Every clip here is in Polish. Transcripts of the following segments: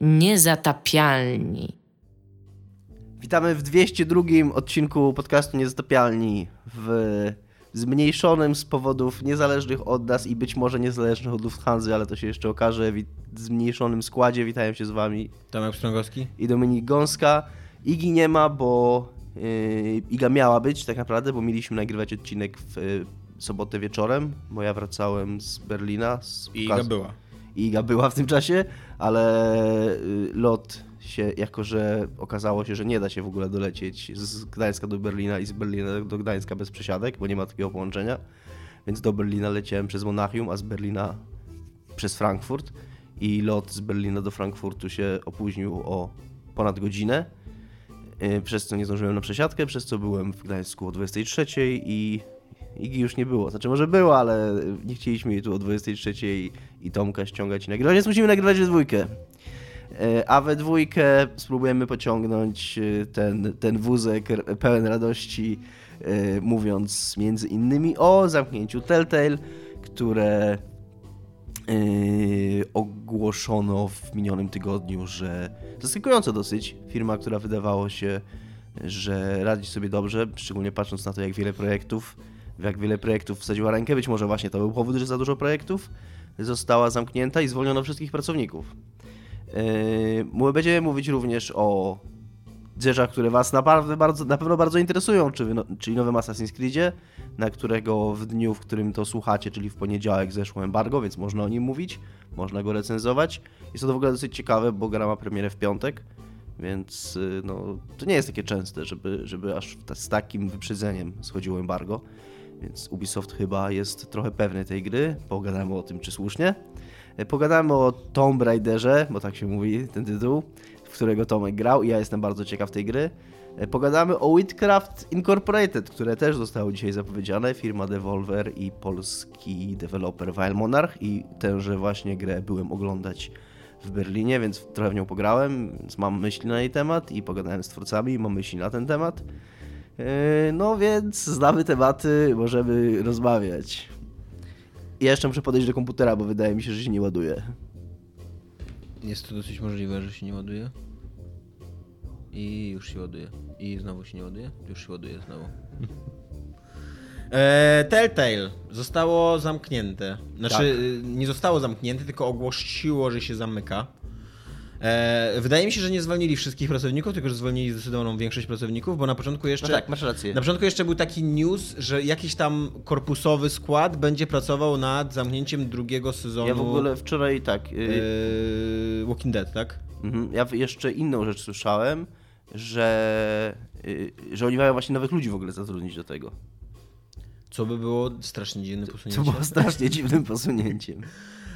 Niezatapialni. Witamy w 202 odcinku podcastu Niezatapialni w zmniejszonym z powodów niezależnych od nas i być może niezależnych od Lufthansa, ale to się jeszcze okaże, w zmniejszonym składzie. Witają się z wami Tomek Pstrągowski i Dominik Gąska. Igi nie ma, bo yy, Iga miała być tak naprawdę, bo mieliśmy nagrywać odcinek w yy, sobotę wieczorem, bo ja wracałem z Berlina. Z I Iga była. I Iga była w tym czasie, ale yy, lot się, jako że okazało się, że nie da się w ogóle dolecieć z Gdańska do Berlina i z Berlina do Gdańska bez przesiadek, bo nie ma takiego połączenia, więc do Berlina leciałem przez Monachium, a z Berlina przez Frankfurt. I lot z Berlina do Frankfurtu się opóźnił o ponad godzinę, przez co nie zdążyłem na przesiadkę, przez co byłem w Gdańsku o 23 i Igi już nie było. Znaczy może było, ale nie chcieliśmy jej tu o 23 i, Tomka ściągać i nagrywać, więc musimy nagrywać we dwójkę. A we dwójkę spróbujemy pociągnąć ten, ten wózek pełen radości, mówiąc między innymi o zamknięciu Telltale, które ogłoszono w minionym tygodniu, że zaskakująco dosyć, firma, która wydawało się, że radzi sobie dobrze, szczególnie patrząc na to, jak wiele projektów, jak wiele projektów wsadziła rękę, być może właśnie to był powód, że za dużo projektów, została zamknięta i zwolniono wszystkich pracowników. Yy, będziemy mówić również o rzeczach, które Was naprawdę bardzo, na pewno bardzo interesują, czyli, no, czyli nowym Assassin's Creedzie, na którego w dniu, w którym to słuchacie, czyli w poniedziałek zeszło embargo, więc można o nim mówić, można go recenzować. Jest to w ogóle dosyć ciekawe, bo gra ma premierę w piątek, więc y, no, to nie jest takie częste, żeby, żeby aż z takim wyprzedzeniem schodziło embargo. Więc Ubisoft chyba jest trochę pewny tej gry. Pogadamy o tym, czy słusznie. E, pogadamy o Tomb Raiderze, bo tak się mówi ten tytuł, w którego Tomek grał i ja jestem bardzo ciekaw tej gry. E, pogadamy o Witcraft Incorporated, które też zostało dzisiaj zapowiedziane. Firma Devolver i polski deweloper Wild Monarch i tęże właśnie grę byłem oglądać w Berlinie, więc trochę w nią pograłem, więc mam myśli na jej temat i pogadałem z twórcami, mam myśli na ten temat. E, no więc znamy tematy, możemy rozmawiać. Ja jeszcze muszę podejść do komputera, bo wydaje mi się, że się nie ładuje. Jest to dosyć możliwe, że się nie ładuje. I już się ładuje. I znowu się nie ładuje. Już się ładuje znowu. E, Telltale zostało zamknięte. Znaczy, tak. Y, nie zostało zamknięte, tylko ogłosiło, że się zamyka. E, wydaje mi się, że nie zwolnili wszystkich pracowników, tylko że zwolnili zdecydowaną większość pracowników, bo na początku jeszcze. No tak, masz rację. Na początku jeszcze był taki news, że jakiś tam korpusowy skład będzie pracował nad zamknięciem drugiego sezonu. Ja w ogóle wczoraj tak. E, Walking Dead, tak? Mhm. Ja jeszcze inną rzecz słyszałem, że, y, że oni mają właśnie nowych ludzi w ogóle zatrudnić do tego. Co by było strasznie dziwnym posunięciem. Co było strasznie dziwnym posunięciem.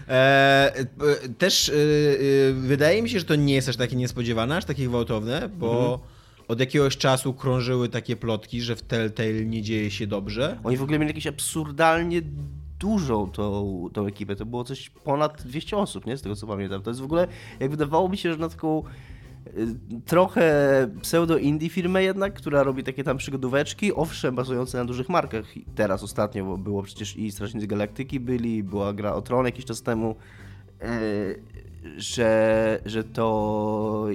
E, też e, e, wydaje mi się, że to nie jest aż takie niespodziewane, aż takie gwałtowne, bo mhm. od jakiegoś czasu krążyły takie plotki, że w Telltale nie dzieje się dobrze. Oni w ogóle mieli jakieś absurdalnie dużą tą, tą ekipę. To było coś ponad 200 osób, nie? Z tego co pamiętam. To jest w ogóle, jak wydawało mi się, że na taką trochę pseudo-indie firmę jednak, która robi takie tam przygodóweczki, owszem, bazujące na dużych markach. Teraz ostatnio bo było przecież i Strażnicy Galaktyki byli, była gra o Tron jakiś czas temu, e, że, że to...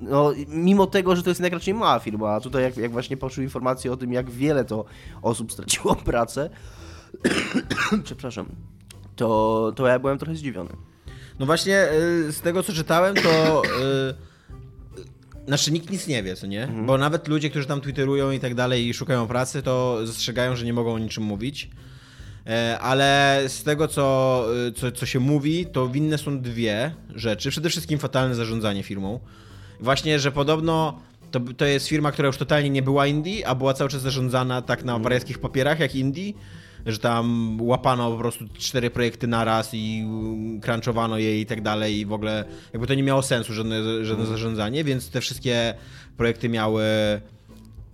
No, mimo tego, że to jest jednak raczej mała firma, a tutaj jak, jak właśnie poszły informacje o tym, jak wiele to osób straciło pracę, przepraszam, to, to ja byłem trochę zdziwiony. No właśnie y, z tego co czytałem, to. Y, znaczy nikt nic nie wie, co nie? Mhm. Bo nawet ludzie, którzy tam twitterują i tak dalej i szukają pracy, to zastrzegają, że nie mogą o niczym mówić. E, ale z tego, co, y, co, co się mówi, to winne są dwie rzeczy. Przede wszystkim fatalne zarządzanie firmą. Właśnie, że podobno to, to jest firma, która już totalnie nie była indie, a była cały czas zarządzana tak na mhm. wariackich papierach jak indie że tam łapano po prostu cztery projekty naraz i crunchowano je i tak dalej i w ogóle jakby to nie miało sensu, żadne, żadne mhm. zarządzanie, więc te wszystkie projekty miały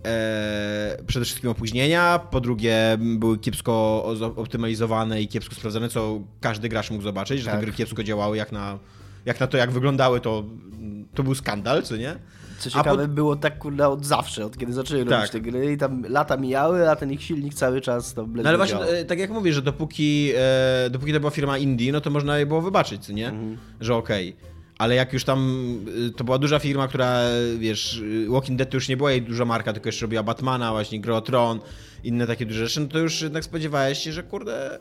e, przede wszystkim opóźnienia, po drugie były kiepsko optymalizowane i kiepsko sprawdzone, co każdy gracz mógł zobaczyć, że tak. te gry kiepsko działały jak na, jak na to, jak wyglądały, to, to był skandal, co nie? Co ciekawe, po... było tak kurde od zawsze, od kiedy zaczęli tak. robić te gry i tam lata mijały, a ten ich silnik cały czas to No ale właśnie, e, tak jak mówię, że dopóki, e, dopóki to była firma indie, no to można je było wybaczyć, co nie? Mhm. Że okej. Okay. ale jak już tam, y, to była duża firma, która, wiesz, y, Walking Dead to już nie była jej duża marka, tylko jeszcze robiła Batmana, właśnie Gro Tron, inne takie duże rzeczy, no to już jednak spodziewałeś się, że kurde,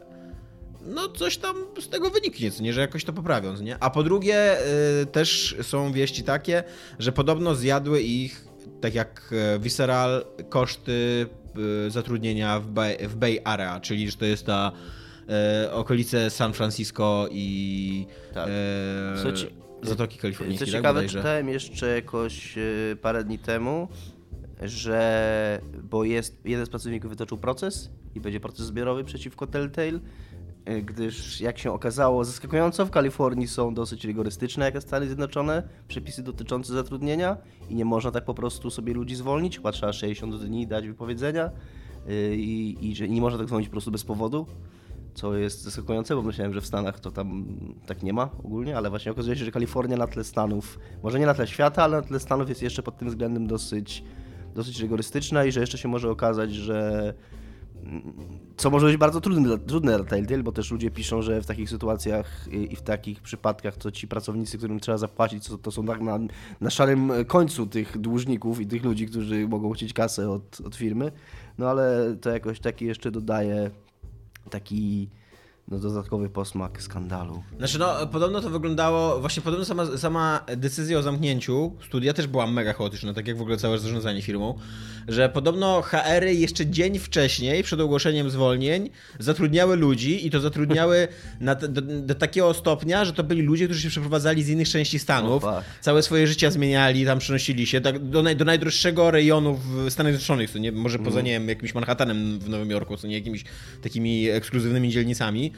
no coś tam z tego wyniknie, co nie, że jakoś to poprawią, co nie? A po drugie y, też są wieści takie, że podobno zjadły ich, tak jak e, Visceral, koszty y, zatrudnienia w Bay, w Bay Area, czyli że to jest ta e, okolice San Francisco i Tak. e, Co ci- Zatoki Co Kalifornijskiej, tak? ciekawe, bodajże. czytałem jeszcze jakoś parę dni temu, że bo jest jeden z pracowników wytoczył proces i będzie proces zbiorowy przeciwko Telltale, gdyż jak się okazało, zaskakująco w Kalifornii są dosyć rygorystyczne jak Stany Zjednoczone przepisy dotyczące zatrudnienia i nie można tak po prostu sobie ludzi zwolnić, chyba trzeba 60 dni dać wypowiedzenia e, i, i że nie można tak zwolnić po prostu bez powodu co jest zaskakujące, bo myślałem, że w Stanach to tam tak nie ma ogólnie, ale właśnie okazuje się, że Kalifornia na tle Stanów, może nie na tle świata, ale na tle Stanów jest jeszcze pod tym względem dosyć, dosyć rygorystyczna i że jeszcze się może okazać, że co może być bardzo trudne, trudne dla Telltale, bo też ludzie piszą, że w takich sytuacjach i w takich przypadkach to ci pracownicy, którym trzeba zapłacić, to, to są tak na, na szarym końcu tych dłużników i tych ludzi, którzy mogą chcieć kasę od, od firmy. No ale to jakoś taki jeszcze dodaje taki no, dodatkowy posmak skandalu. Znaczy, no, podobno to wyglądało, właśnie podobno sama, sama decyzja o zamknięciu studia też była mega chaotyczna, tak jak w ogóle całe zarządzanie firmą, że podobno HR-y jeszcze dzień wcześniej, przed ogłoszeniem zwolnień, zatrudniały ludzi i to zatrudniały na, do, do takiego stopnia, że to byli ludzie, którzy się przeprowadzali z innych części Stanów, całe swoje życia zmieniali, tam przenosili się tak, do, naj, do najdroższego rejonu w Stanach Zjednoczonych, co nie, może poza, nie wiem, jakimś Manhattanem w Nowym Jorku, co nie, jakimiś takimi ekskluzywnymi dzielnicami.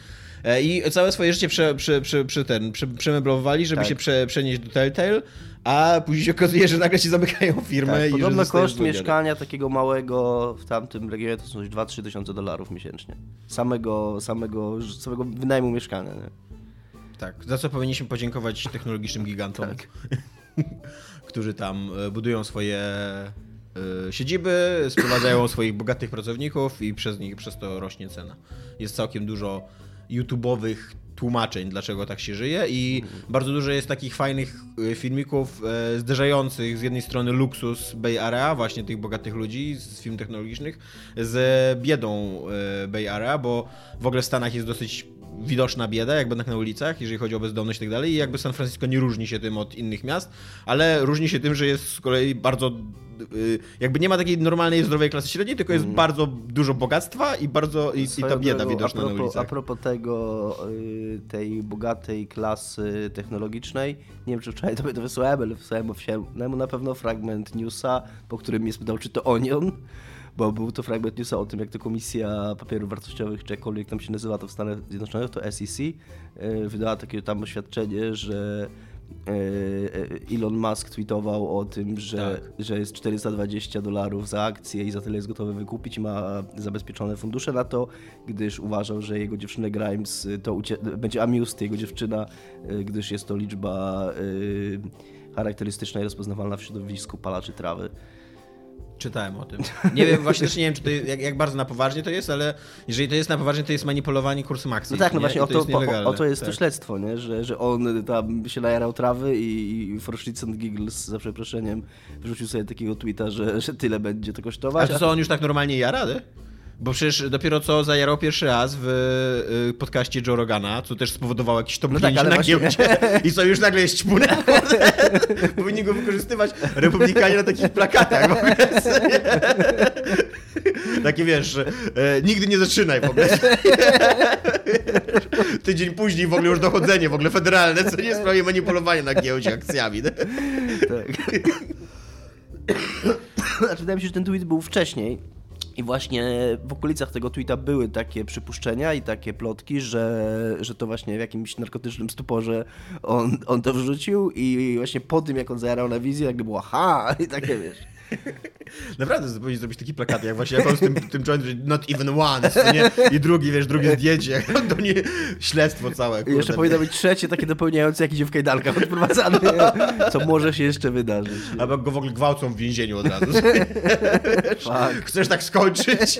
E, I całe swoje życie prze, prze, prze, prze ten, prze, przemeblowali, żeby Tak. się prze, przenieść do Telltale, a później się okazuje, że nagle się zamykają firmy Tak, i podobno koszt mieszkania takiego małego w tamtym regionie to są coś 2-3 tysiące dolarów miesięcznie. Samego, samego, samego wynajmu mieszkania. Nie? Tak, za co powinniśmy podziękować technologicznym gigantom, Tak. którzy tam e, budują swoje e, siedziby, sprowadzają swoich bogatych pracowników i przez nich przez to rośnie cena. Jest całkiem dużo YouTube'owych tłumaczeń, dlaczego tak się żyje i bardzo dużo jest takich fajnych e, filmików e, zderzających z jednej strony luksus Bay Area, właśnie tych bogatych ludzi z firm technologicznych, z biedą e, Bay Area, bo w ogóle w Stanach jest dosyć widoczna bieda, jakby tak na ulicach, jeżeli chodzi o bezdomność i tak dalej. I jakby San Francisco nie różni się tym od innych miast, ale różni się tym, że jest z kolei bardzo. y, Jakby nie ma takiej normalnej, zdrowej klasy średniej, tylko jest bardzo dużo bogactwa i bardzo. i, i ta bieda widoczna a na propos, ulicach. A propos tego, y, tej bogatej klasy technologicznej, nie wiem czy wczoraj tobie to wysłałem, ale wysłałem Owsiemu na pewno fragment newsa, po którym mnie spytał, czy to Onion, bo był to fragment newsa o tym, jak to Komisja Papierów Wartościowych, czy jakkolwiek tam się nazywa to w Stanach Zjednoczonych, to SEC, y, wydała takie tam oświadczenie, że y, y, Elon Musk tweetował o tym, że, że jest 420 dolarów za akcję i za tyle jest gotowy wykupić ma zabezpieczone fundusze na to, gdyż uważał, że jego dziewczynę Grimes to będzie amused jego dziewczyna, gdyż jest to liczba charakterystyczna i rozpoznawalna w środowisku palaczy trawy. Czytałem o tym. Nie wiem, właśnie też nie wiem, czy to, jak, jak bardzo na poważnie to jest, ale jeżeli to jest na poważnie, to jest manipulowanie kursem akcji. No tak, no nie? właśnie o to, jest o, to jest tak. to śledztwo, nie? Że, że on tam się najarał trawy i, i for shits and giggles, za przeproszeniem, wrzucił sobie takiego tweeta, że, że tyle będzie to A kosztować. to co, on już tak normalnie jara, nie? Bo przecież dopiero co zajarał pierwszy raz w y, podcaście Joe Rogana, co też spowodowało jakieś top No 5 tak, ale na właśnie- giełdzie i co już nagle jest ćpunę. Powinni go wykorzystywać republikanie na takich plakatach. Takie wiesz, e, nigdy nie zaczynaj w ogóle. Tydzień później w ogóle już dochodzenie w ogóle federalne, co nie sprawie manipulowania na giełdzie akcjami. Tak. znaczy, wydaje mi się, że ten tweet był wcześniej. I właśnie w okolicach tego tweeta były takie przypuszczenia i takie plotki, że, że to właśnie w jakimś narkotycznym stuporze on, on to wrzucił i właśnie po tym, jak on zajarał na wizję, jakby było ha i takie, wiesz. Naprawdę powinien zrobić taki plakat, jak właśnie jak z tym, tym not even once, co nie? I drugi, wiesz, drugie zdjęcie, to nie, śledztwo całe, kurde. jeszcze powinno być trzecie takie dopełniające, jak idzie w kajdankach odprowadzany, co może się jeszcze wydarzyć. Albo go w ogóle gwałcą w więzieniu od razu. Chcesz tak skończyć?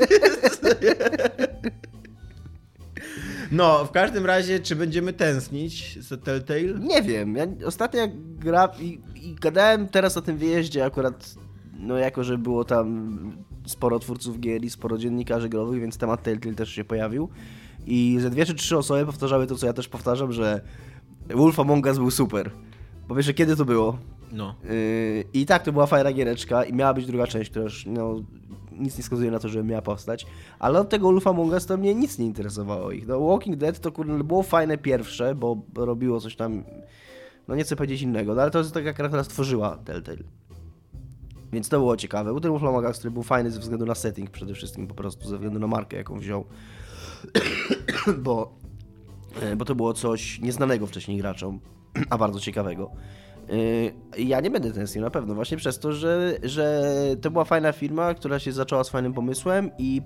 No, w każdym razie, czy będziemy tęsknić za Telltale? Nie wiem. Ja ostatnio gra i, i gadałem teraz o tym wyjeździe akurat, no jako, że było tam sporo twórców gier i sporo dziennikarzy growych, więc temat Telltale też się pojawił. I ze dwie czy trzy osoby powtarzały to, co ja też powtarzam, że Wolf Among Us był super. Bo wiesz, że kiedy to było? No. Yy, I tak, to była fajna giereczka i miała być druga część, która już no, nic nie wskazuje na to, żeby miała powstać. Ale od tego Wolf Among Us to mnie nic nie interesowało ich. No, Walking Dead to kurde, było fajne pierwsze, bo robiło coś tam, no nie chcę powiedzieć innego, no, ale to jest taka która stworzyła Telltale. Więc to było ciekawe. Był ten Us, który był fajny ze względu na setting przede wszystkim, po prostu ze względu na markę, jaką wziął. bo, e, bo to było coś nieznanego wcześniej graczom, a bardzo ciekawego. E, Ja nie będę tęsknił na pewno, właśnie przez to, że, że to była fajna firma, która się zaczęła z fajnym pomysłem i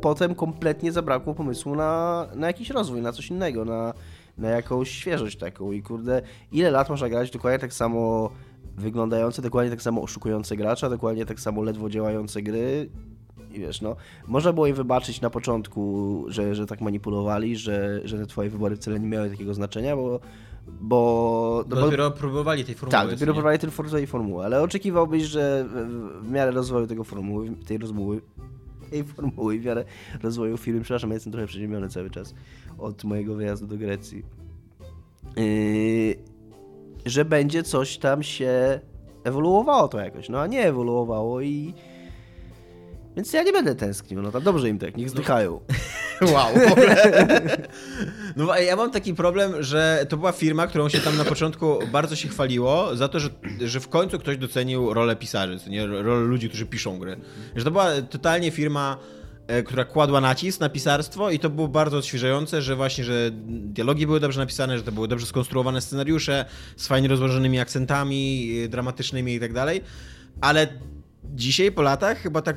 potem kompletnie zabrakło pomysłu na, na jakiś rozwój, na coś innego, na, na jakąś świeżość taką. I kurde, ile lat można grać dokładnie tak samo wyglądające, dokładnie tak samo oszukujące gracza, dokładnie tak samo ledwo działające gry. I wiesz, no, można było im wybaczyć na początku, że, że tak manipulowali, że, że te twoje wybory wcale nie miały takiego znaczenia, bo. Bo, No, dopiero próbowali tej formuły. tak, dopiero nie? próbowali formułę i formułę, ale oczekiwałbyś, że w- miarę rozwoju tego formuły, tej rozmowy, tej formuły, w miarę rozwoju firmy, przepraszam, ja jestem trochę przeziębiony cały czas od mojego wyjazdu do Grecji, yy, że będzie coś tam się ewoluowało to jakoś, no a nie ewoluowało i więc ja nie będę tęsknił, no tam dobrze im tak, niech zdychają. Wow. No ja mam taki problem, że to była firma, którą się tam na początku bardzo się chwaliło za to, że, że w końcu ktoś docenił rolę pisarzy, nie rolę ludzi, którzy piszą gry. Że to była totalnie firma, która kładła nacisk na pisarstwo i to było bardzo odświeżające, że właśnie, że dialogi były dobrze napisane, że to były dobrze skonstruowane scenariusze z fajnie rozłożonymi akcentami e, dramatycznymi i tak dalej. Ale dzisiaj po latach chyba tak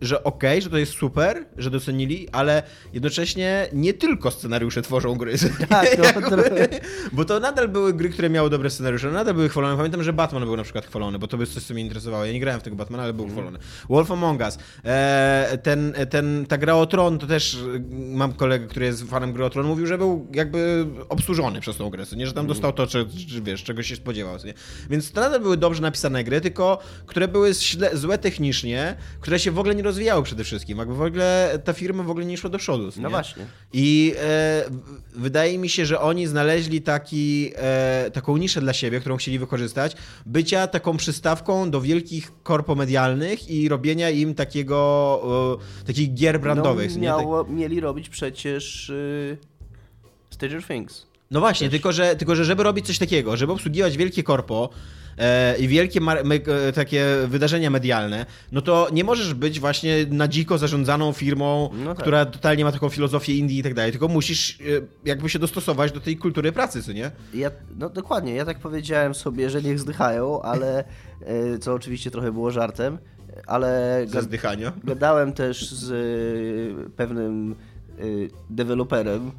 że okej, że to jest super, że docenili, ale jednocześnie nie tylko scenariusze tworzą gry. Tak, no. Bo to nadal były gry, które miały dobre scenariusze, nadal były chwalone. Pamiętam, że Batman był na przykład chwalony, bo to jest coś, co mnie interesowało. Ja nie grałem w tego Batmana, ale był Mhm. chwalony. Wolf Among Us. E, ten, ten, ta gra o Tron, to też e, mam kolegę, który jest fanem gry o Tron, mówił, że był jakby obsłużony przez tą grę, nie, że tam Mhm. dostał to, czy, czy wiesz, czego się spodziewał. Nie? Więc to nadal były dobrze napisane gry, tylko które były złe technicznie, które się w ogóle nie rozwijały przede wszystkim. Jakby w ogóle ta firma w ogóle nie szła do przodu. No nie? właśnie. I e, wydaje mi się, że oni znaleźli taki, e, taką niszę dla siebie, którą chcieli wykorzystać, bycia taką przystawką do wielkich korpomedialnych i robienia im takiego, e, takich gier brandowych. No? Tak- miało, mieli robić przecież y, Stranger Things. No właśnie, tylko że, tylko że żeby robić coś takiego, żeby obsługiwać wielkie korpo e, i wielkie me- e, takie wydarzenia medialne, no to nie możesz być właśnie na dziko zarządzaną firmą, No tak. która totalnie ma taką filozofię Indii i tak dalej, tylko musisz e, jakby się dostosować do tej kultury pracy, co nie? Ja, no dokładnie, ja tak powiedziałem sobie, że niech zdychają, ale y, co oczywiście trochę było żartem, ale Ze zdychania. gadałem też z pewnym deweloperem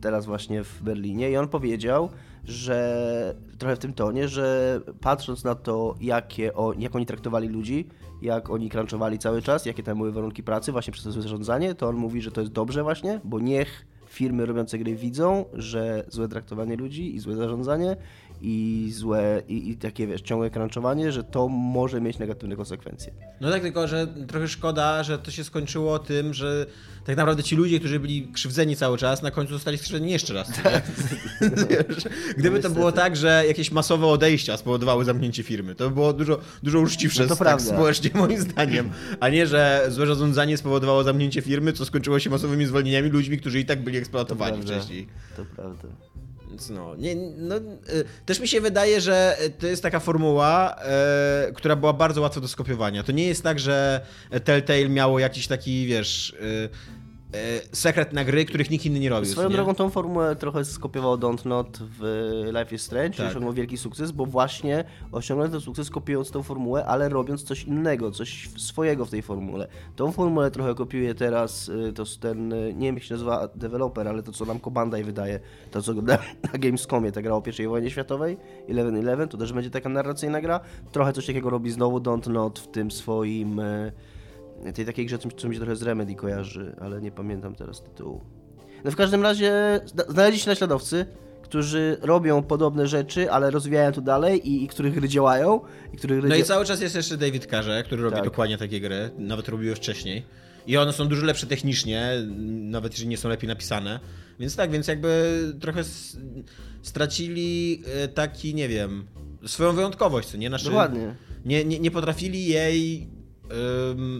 teraz właśnie w Berlinie i on powiedział, że trochę w tym tonie, że patrząc na to, jakie o, jak oni traktowali ludzi, jak oni crunchowali cały czas, jakie tam były warunki pracy właśnie przez to zarządzanie, to on mówi, że to jest dobrze właśnie, bo niech firmy robiące gry widzą, że złe traktowanie ludzi i złe zarządzanie i złe, i, i takie wiesz, ciągłe crunchowanie, że to może mieć negatywne konsekwencje. No tak, tylko że trochę szkoda, że to się skończyło tym, że tak naprawdę ci ludzie, którzy byli krzywdzeni cały czas, na końcu zostali skrzywdzeni jeszcze raz. Wiesz, Gdyby to było tak, że jakieś masowe odejścia spowodowały zamknięcie firmy, to by było dużo, dużo uczciwsze No to tak społecznie moim zdaniem, a nie, że złe zarządzanie spowodowało zamknięcie firmy, co skończyło się masowymi zwolnieniami ludźmi, którzy i tak byli eksploatowani prawda. wcześniej. To prawda. Więc no, nie, no, y, też mi się wydaje, że to jest taka formuła, e, która była bardzo łatwa do skopiowania. To nie jest tak, że Telltale miało jakiś taki, wiesz, y, sekret na gry, których nikt inny nie robił. Swoją nie? drogą tą formułę trochę skopiował Dontnod w Life is Strange Tak. i osiągnął wielki sukces, bo właśnie osiągnął ten sukces kopiując tą formułę, ale robiąc coś innego, coś swojego w tej formule. Tą formułę trochę kopiuje teraz y, to ten, y, nie wiem jak się nazywa deweloper, ale to co nam Bandai wydaje, to co na, na Gamescomie, ta gra o pierwszej wojnie światowej, 11-11, to też będzie taka narracyjna gra. Trochę coś takiego robi znowu Dontnod w tym swoim... tej takiej grze, co, co mi się trochę z Remedy kojarzy, ale nie pamiętam teraz tytułu. No w każdym razie znaleźli się naśladowcy, którzy robią podobne rzeczy, ale rozwijają to dalej i, i których gry działają. I których gry no i cały czas jest jeszcze David Carze, który robi tak. dokładnie takie gry, nawet robiły wcześniej. I one są dużo lepsze technicznie, nawet jeżeli nie są lepiej napisane. Więc tak, więc jakby trochę stracili e, taki, nie wiem, swoją wyjątkowość, co nie? Znaczy, Dokładnie. Nie, nie, nie potrafili jej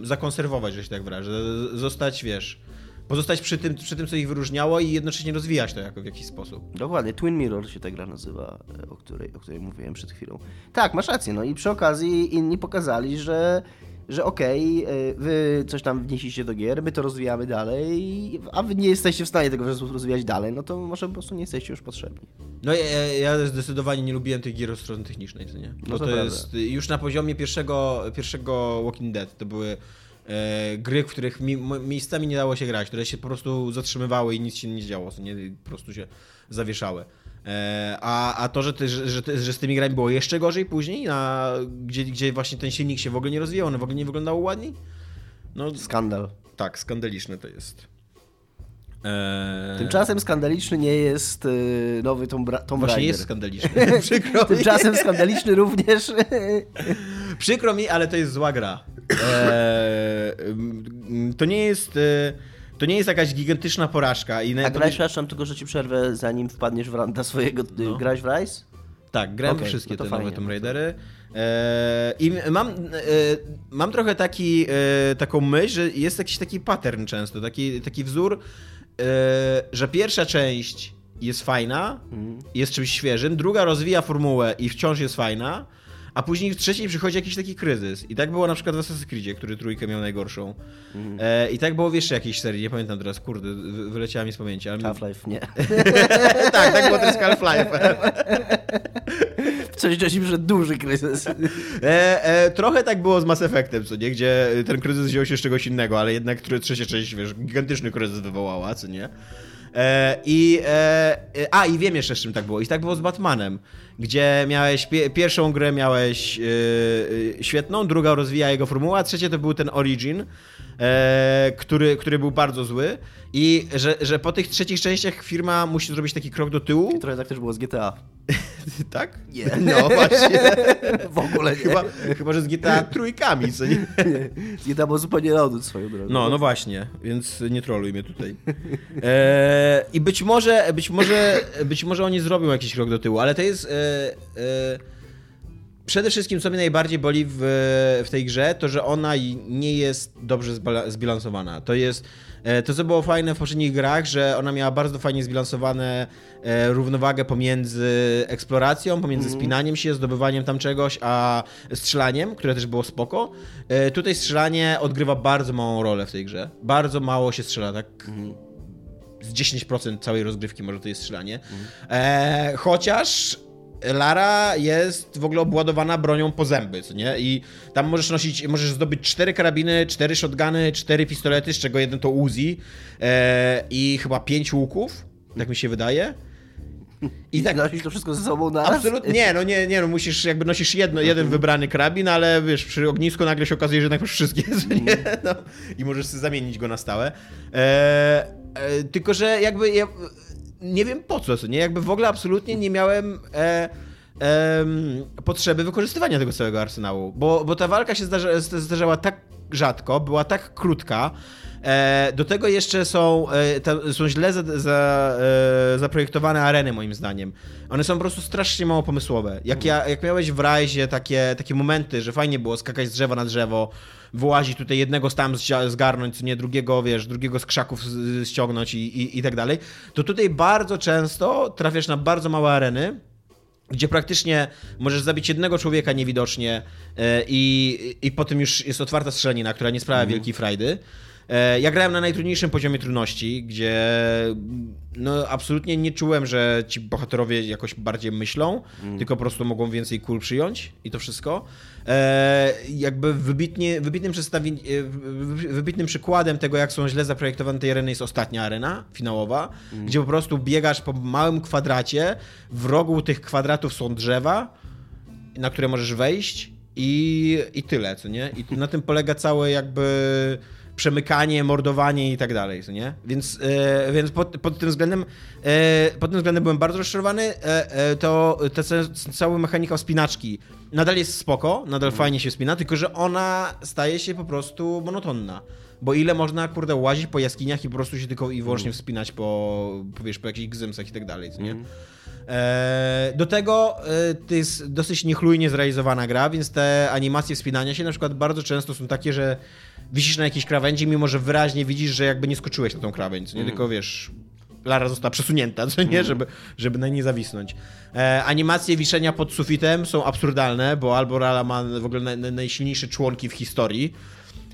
zakonserwować, że się tak wyrażę. Zostać, wiesz, pozostać przy tym, przy tym, co ich wyróżniało i jednocześnie rozwijać to jako w jakiś sposób. Dokładnie, Twin Mirror się ta gra nazywa, e, o której, o której mówiłem przed chwilą. Tak, masz rację, no i przy okazji inni pokazali, że że okej, okay, wy coś tam wnieśliście do gier, my to rozwijamy dalej, a wy nie jesteście w stanie tego w sposób rozwijać dalej, no to może po prostu nie jesteście już potrzebni. No ja, ja zdecydowanie nie lubiłem tych gier od strony technicznej, co nie? Bo no to, to jest już na poziomie pierwszego, pierwszego Walking Dead, to były e, gry, w których mi, miejscami nie dało się grać, które się po prostu zatrzymywały i nic się nie działo, nie? Po prostu się zawieszały. E, a, a to, że, ty, że, że, z tymi grami było jeszcze gorzej później, a gdzie, gdzie właśnie ten silnik się w ogóle nie rozwijał, one w ogóle nie wyglądało ładniej? No, Skandal. Tak, skandaliczne to jest. Eee... Tymczasem skandaliczny nie jest y, nowy Tomb, Tomb Raider. Właśnie jest skandaliczny. Przykro Tymczasem skandaliczny również. Przykro mi, ale to jest zła gra. Eee, to nie jest... To nie jest jakaś gigantyczna porażka. I A grałeś, przepraszam, tylko że ci przerwę, zanim wpadniesz w randa swojego... No. Grałeś w Rise? Tak, grałem okay, wszystkie no te fajnie, nowe Tomb Raidery. E, I mam, e, mam trochę taki, e, taką myśl, że jest jakiś taki pattern często, taki, taki wzór, że pierwsza część jest fajna, mm. jest czymś świeżym, druga rozwija formułę i wciąż jest fajna, a później w trzeciej przychodzi jakiś taki kryzys. I tak było na przykład w Assassin's Creed, który trójkę miał najgorszą. Mhm. E, I tak było w jeszcze jakiejś serii, nie pamiętam teraz, kurde, wyleciała mi z pamięci. Ale... Half-Life, nie. tak, tak było też Half-Life. w trzeciej części przyszedł duży kryzys. E, e, trochę tak było z Mass Effectem, co nie? Gdzie ten kryzys wziął się z czegoś innego, ale jednak trzecia część, wiesz, gigantyczny kryzys wywołała, co nie? E, I, e, a, i wiem jeszcze z czym tak było. I tak było z Batmanem, gdzie miałeś pie pierwszą grę miałeś e, świetną, druga rozwija jego formuła, a trzecie to był ten Origin, który, który był bardzo zły. I że, że po tych trzecich częściach firma musi zrobić taki krok do tyłu. I trochę tak też było z GTA. tak? Nie. No właśnie. w ogóle nie. Chyba, chyba że z GTA trójkami, co nie? nie. Z GTA było zupełnie na swoją drogą. No, no właśnie, więc nie troluj mnie tutaj. E, I być może, być może, być może oni zrobią jakiś krok do tyłu, ale to jest... E, e, przede wszystkim, co mnie najbardziej boli w, w tej grze, to że ona nie jest dobrze zbilansowana. To jest E, to, co było fajne w poprzednich grach, że ona miała bardzo fajnie zbilansowane e, równowagę pomiędzy eksploracją, pomiędzy mm. spinaniem się, zdobywaniem tam czegoś, a strzelaniem, które też było spoko. E, tutaj strzelanie odgrywa bardzo małą rolę w tej grze. Bardzo mało się strzela, tak mm. z 10% całej rozgrywki może to jest strzelanie. Mm. E, chociaż Lara jest w ogóle obładowana bronią po zęby, co nie? I tam możesz nosić, możesz zdobyć cztery karabiny, cztery shotguny, cztery pistolety, z czego jeden to Uzi e, i chyba pięć łuków, tak mi się wydaje. I tak nosisz to wszystko ze sobą na Absolutnie, nie, no nie, nie, no musisz, jakby nosisz jedno, jeden mhm. wybrany karabin, ale wiesz, przy ognisku nagle się okazuje, że jednak masz wszystkie, nie? No, I możesz zamienić go na stałe. E, e, tylko, że jakby... Ja, nie wiem po co, nie? Jakby w ogóle absolutnie nie miałem e, e, potrzeby wykorzystywania tego całego arsenału, bo, bo ta walka się zdarza, zdarzała tak rzadko, była tak krótka, E, do tego jeszcze są, e, są źle za, za, e, zaprojektowane areny, moim zdaniem. One są po prostu strasznie mało pomysłowe. Jak, ja, jak miałeś w Rajzie takie, takie momenty, że fajnie było skakać z drzewa na drzewo, wyłazić tutaj jednego tam zgarnąć, nie drugiego, wiesz, drugiego z krzaków ściągnąć i, i, i tak dalej, to tutaj bardzo często trafiasz na bardzo małe areny, gdzie praktycznie możesz zabić jednego człowieka niewidocznie i, i potem już jest otwarta strzelanina, która nie sprawia mm. wielkiej frajdy. E, ja grałem na najtrudniejszym poziomie trudności, gdzie no, absolutnie nie czułem, że ci bohaterowie jakoś bardziej myślą, mm. tylko po prostu mogą więcej kul przyjąć i to wszystko. E, jakby wybitnie, wybitnym, e, wybitnym przykładem tego, jak są źle zaprojektowane te areny jest ostatnia arena finałowa, mm. gdzie po prostu biegasz po małym kwadracie, w rogu tych kwadratów są drzewa, na które możesz wejść i, i tyle, co nie? I na tym polega całe jakby przemykanie, mordowanie i tak dalej, nie? Więc, e, więc pod, pod tym względem e, pod tym względem byłem bardzo rozczarowany. E, e, to ta ca- cała mechanika wspinaczki nadal jest spoko, nadal fajnie się wspina, tylko że ona staje się po prostu monotonna. Bo ile można, kurde, łazić po jaskiniach i po prostu się tylko i wyłącznie wspinać po, po, wiesz, po jakichś gzymsach i tak dalej, nie? E, Do tego e, to jest dosyć niechlujnie zrealizowana gra, więc te animacje wspinania się na przykład bardzo często są takie, że wisisz na jakiejś krawędzi, mimo że wyraźnie widzisz, że jakby nie skoczyłeś na tą krawędź, nie tylko wiesz, Lara została przesunięta, co nie, żeby, żeby na niej zawisnąć. E, animacje wiszenia pod sufitem są absurdalne, bo albo Lara ma w ogóle naj, naj, najsilniejsze członki w historii,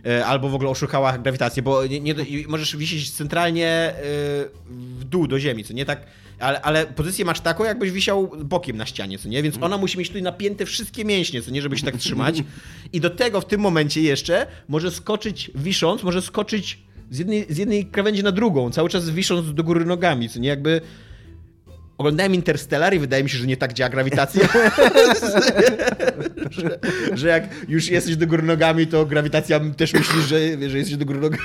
e, albo w ogóle oszukała grawitację, bo nie, nie, możesz wisieć centralnie e, w dół do ziemi, co nie tak, ale, ale pozycję masz taką, jakbyś wisiał bokiem na ścianie, co nie, więc ona musi mieć tutaj napięte wszystkie mięśnie, co nie, żeby się tak trzymać. I do tego w tym momencie jeszcze może skoczyć wisząc, może skoczyć z jednej, z jednej krawędzi na drugą, cały czas wisząc do góry nogami, co nie, jakby Oglądałem Interstellar i wydaje mi się, że nie tak działa grawitacja. że, że jak już jesteś do góry nogami, to grawitacja też myśli, że, że jesteś do góry nogami.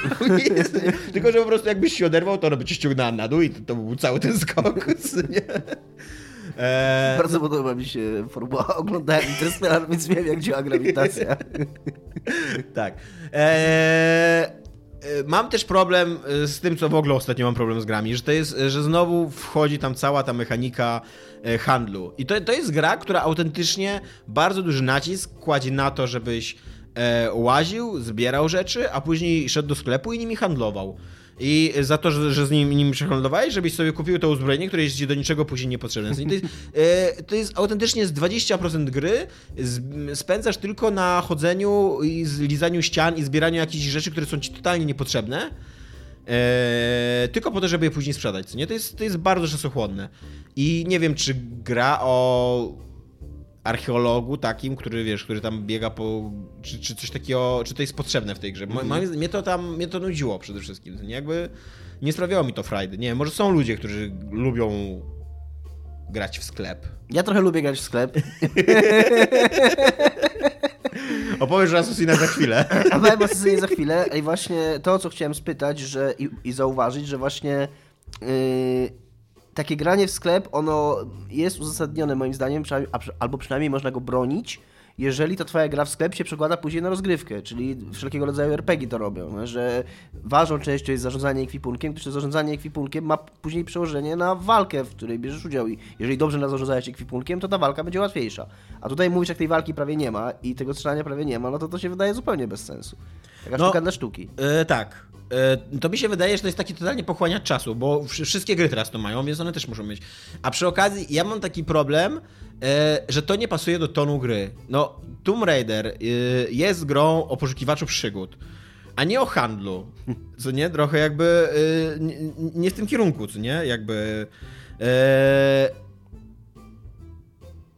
Tylko, że po prostu jakbyś się oderwał, to ona by cię ściągnęła na dół i to, to był cały ten skok. Nie? Eee, Bardzo podoba mi się formuła. Oglądałem Interstellar, więc wiem, jak działa grawitacja. tak. Eee, Mam też problem e, z tym, co w ogóle ostatnio mam problem z grami, że to jest, że znowu wchodzi tam cała ta mechanika handlu. I to, to jest gra, która autentycznie bardzo duży nacisk kładzie na to, żebyś e, łaził, zbierał rzeczy, a później szedł do sklepu i nimi handlował. I za to, że, że z nim, nim przehandlowałeś, żebyś sobie kupił to uzbrojenie, które jest ci do niczego później niepotrzebne. To, jest, e, to jest autentycznie z 20% gry spędzasz tylko na chodzeniu i lizaniu ścian i zbieraniu jakichś rzeczy, które są ci totalnie niepotrzebne. E, tylko po to, żeby je później sprzedać. Nie? To, jest, to jest bardzo czasochłonne. I nie wiem, czy gra o archeologu takim, który wiesz, który tam biega po. Czy, czy coś takiego, czy to jest potrzebne w tej grze. Mo- moim- Mnie to tam mnie to nudziło przede wszystkim. Nie? Jakby nie sprawiało mi to frajdy. Nie, może są ludzie, którzy lubią grać w sklep. Ja trochę lubię grać w sklep. Opowiesz o Assassinach za chwilę. A powiem Asesynie za chwilę. I właśnie to, co chciałem spytać że, i, i zauważyć, że właśnie yy, takie granie w sklep, ono jest uzasadnione moim zdaniem, albo przynajmniej można go bronić, jeżeli ta twoja gra w sklep się przekłada później na rozgrywkę, czyli wszelkiego rodzaju RPG to robią, no, że ważną częścią jest zarządzanie ekwipunkiem, gdyż to zarządzanie ekwipunkiem ma później przełożenie na walkę, w której bierzesz udział i jeżeli dobrze zarządzałeś ekwipunkiem, to ta walka będzie łatwiejsza. A tutaj mówisz, jak tej walki prawie nie ma i tego strzelania prawie nie ma, no to to się wydaje zupełnie bez sensu. Taka No, sztuka dla sztuki. E, tak. E, to mi się wydaje, że to jest taki totalnie pochłaniacz czasu, bo wsz- wszystkie gry teraz to mają, więc one też muszą mieć. A przy okazji ja mam taki problem, e, że to nie pasuje do tonu gry. No, Tomb Raider e, jest grą o poszukiwaczu przygód, a nie o handlu. Co nie? Trochę jakby nie, w tym kierunku, co nie? Jakby...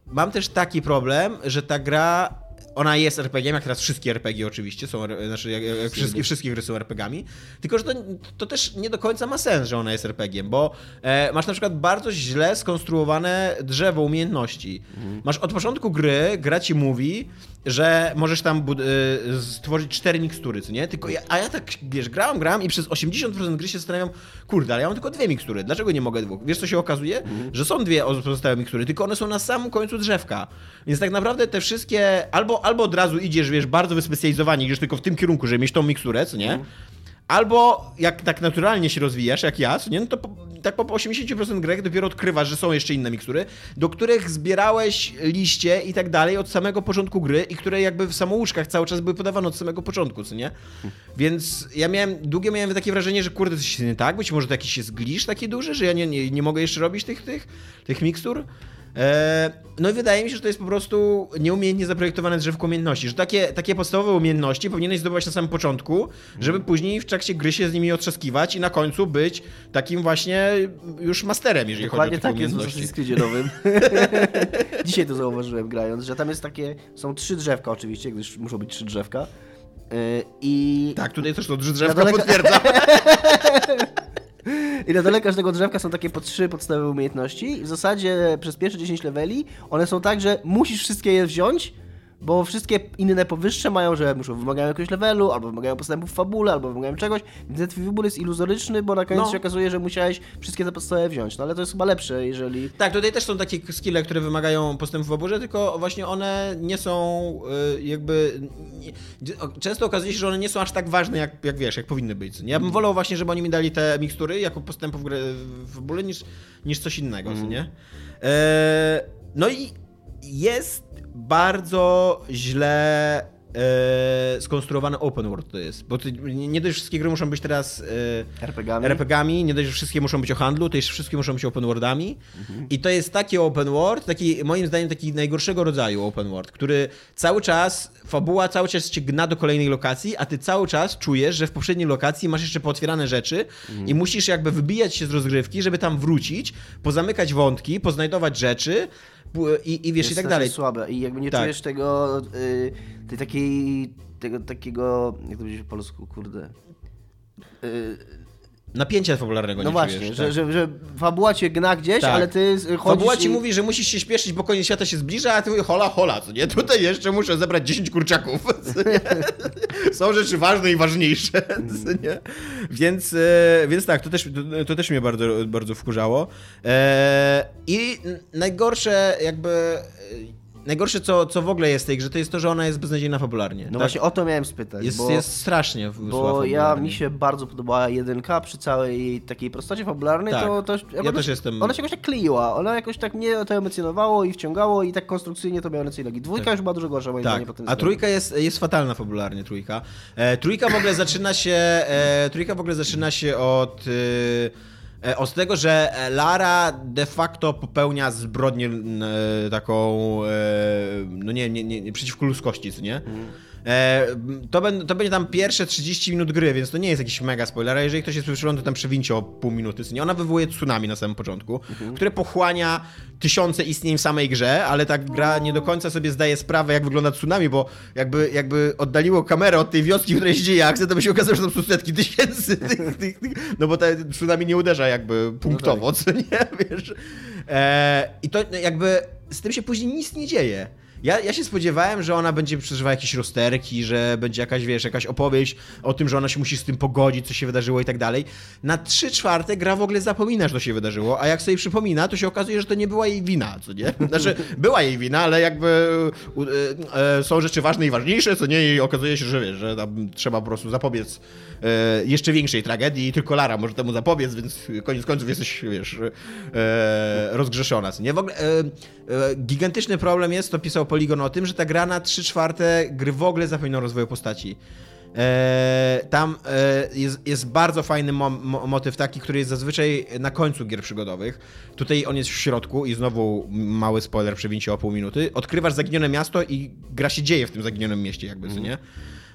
Mam też taki problem, że ta gra ona jest RPG, jak teraz wszystkie RPG oczywiście są, znaczy jak, jak wszystkie, wszystkie gry są RPGami, tylko że to, to też nie do końca ma sens, że ona jest RPG, bo e, masz na przykład bardzo źle skonstruowane drzewo umiejętności. Masz od początku gry, gra ci mówi, że możesz tam e, stworzyć cztery mikstury, co nie? Tylko ja, a ja tak, wiesz, grałem, grałem i przez 80% gry się zastanawiam, kurde, ale ja mam tylko dwie mikstury, dlaczego nie mogę dwóch? Wiesz, co się okazuje? Że są dwie pozostałe mikstury, tylko one są na samym końcu drzewka. Więc tak naprawdę te wszystkie, albo, albo od razu idziesz, wiesz, bardzo wyspecjalizowani, idziesz tylko w tym kierunku, żeby mieć tą miksturę, co nie? Albo jak tak naturalnie się rozwijasz, jak ja, nie? No to tak po 80% gry dopiero odkrywasz, że są jeszcze inne mikstury, do których zbierałeś liście i tak dalej od samego początku gry i które jakby w samouczkach cały czas były podawane od samego początku, co nie? Więc ja miałem, długo miałem takie wrażenie, że kurde, coś się nie tak, być może to jakiś jest glisz taki duży, że ja nie, nie, nie mogę jeszcze robić tych, tych, tych mikstur. E, No i wydaje mi się, że to jest po prostu nieumiejętnie zaprojektowane drzewko umiejętności, że takie, takie podstawowe umiejętności powinieneś zdobywać na samym początku, żeby później w trakcie gry się z nimi otrzaskiwać i na końcu być takim właśnie już masterem, jeżeli Dokładnie chodzi o takie tak jest w umiejętności. Assassin's Creedzie. Dzisiaj to zauważyłem grając, że tam jest takie, są trzy drzewka oczywiście, gdyż muszą być trzy drzewka. Yy, I, Tak, tutaj też to drzewko daleka- potwierdza. I na dole każdego drzewka są takie po trzy podstawowe umiejętności. I w zasadzie przez pierwsze 10 leveli one są tak, że musisz wszystkie je wziąć, bo wszystkie inne powyższe mają, że muszą wymagają jakiegoś levelu, albo wymagają postępów w fabule, albo wymagają czegoś, więc ten wybór jest iluzoryczny, bo na koniec No. się okazuje, że musiałeś wszystkie te podstawy wziąć, no ale to jest chyba lepsze, jeżeli... Tak, tutaj też są takie skille, które wymagają postępu w oburze, tylko właśnie one nie są y, jakby... Często okazuje się, że one nie są aż tak ważne, jak, jak wiesz, jak powinny być. Ja bym wolał właśnie, żeby oni mi dali te mikstury jako postępu w, w ogóle niż, niż coś innego, co nie? E, no i jest bardzo źle e, skonstruowany open world to jest, bo ty, nie dość wszystkie gry muszą być teraz e, RPG-ami. RPG-ami, nie dość, że wszystkie muszą być o handlu, to jeszcze wszystkie muszą być open worldami. I to jest taki open world, taki moim zdaniem taki najgorszego rodzaju open world, który cały czas, fabuła cały czas cię gna do kolejnej lokacji, a ty cały czas czujesz, że w poprzedniej lokacji masz jeszcze pootwierane rzeczy i musisz jakby wybijać się z rozgrywki, żeby tam wrócić, pozamykać wątki, poznajdować rzeczy i, i wiesz, jest i tak dalej. słabe i jakby nie Tak. czujesz tego, y, tej takiej, tego takiego, jak to powiedzieć po polsku, kurde... Y, Napięcia fabularnego no nie właśnie, czujesz. że, tak. że, że fabuła cię gna gdzieś, Tak. ale ty chodzisz Fabuła ci i... mówi, że musisz się śpieszyć, bo koniec świata się zbliża, a ty mówisz, hola, hola, co nie? Tutaj jeszcze muszę zebrać 10 kurczaków. Są rzeczy ważne i ważniejsze, co nie? Więc, e, więc tak, to też, to, to też mnie bardzo, bardzo wkurzało. E, I najgorsze jakby... Najgorsze, co, co w ogóle jest w tej grze, to jest to, że ona jest beznadziejna fabularnie. No Tak? właśnie o to miałem spytać, jest, bo, jest strasznie bo ja, mi się bardzo podobała jedynka przy całej takiej prostocie fabularnej, Tak. to, to Ja ona, też jestem- Ona się jakoś tak kleiła, ona jakoś tak mnie to emocjonowało i wciągało i tak konstrukcyjnie to miało i nogi. Dwójka już była dużo gorsza moim Tak, zdaniem pod tym a trójka jest, jest fatalna fabularnie, trójka. E, trójka w ogóle zaczyna się, e, trójka w ogóle zaczyna się od, e, od tego, że Lara de facto popełnia zbrodnię e, taką, e, no nie, nie, nie, przeciwko ludzkości, co nie? E, to, ben, to będzie tam pierwsze 30 minut gry, więc to nie jest jakiś mega spoiler, a jeżeli ktoś jest przyszły, to tam przewincie o pół minuty. Nie? Ona wywołuje tsunami na samym początku, które pochłania tysiące istnień w samej grze, ale ta gra nie do końca sobie zdaje sprawę, jak wygląda tsunami, bo jakby, jakby oddaliło kamerę od tej wioski, w której się dzieje akcja, to by się okazało, że tam są setki tysięcy tych, tych, tych no bo ta tsunami nie uderza jakby punktowo, co nie, wiesz. E, I to jakby z tym się później nic nie dzieje. Ja, ja się spodziewałem, że ona będzie przeżywała jakieś rozterki, że będzie jakaś, wiesz, jakaś opowieść o tym, że ona się musi z tym pogodzić, co się wydarzyło i tak dalej. Na trzy czwarte gra w ogóle zapomina, że to się wydarzyło, a jak sobie przypomina, to się okazuje, że to nie była jej wina, co nie? Znaczy, była jej wina, ale jakby e, e, są rzeczy ważne i ważniejsze, co nie? I okazuje się, że wiesz, że trzeba po prostu zapobiec e, jeszcze większej tragedii i tylko Lara może temu zapobiec, więc koniec końców jesteś, wiesz, rozgrzeszona, co nie? W ogóle gigantyczny problem jest, to pisał Polygon o tym, że ta gra na 3 czwarte gry w ogóle zapomina o rozwoju postaci. E, tam e, jest, jest bardzo fajny mo mo motyw taki, który jest zazwyczaj na końcu gier przygodowych. Tutaj on jest w środku i znowu mały spoiler przewincie o pół minuty. Odkrywasz zaginione miasto i gra się dzieje w tym zaginionym mieście jakby, co nie?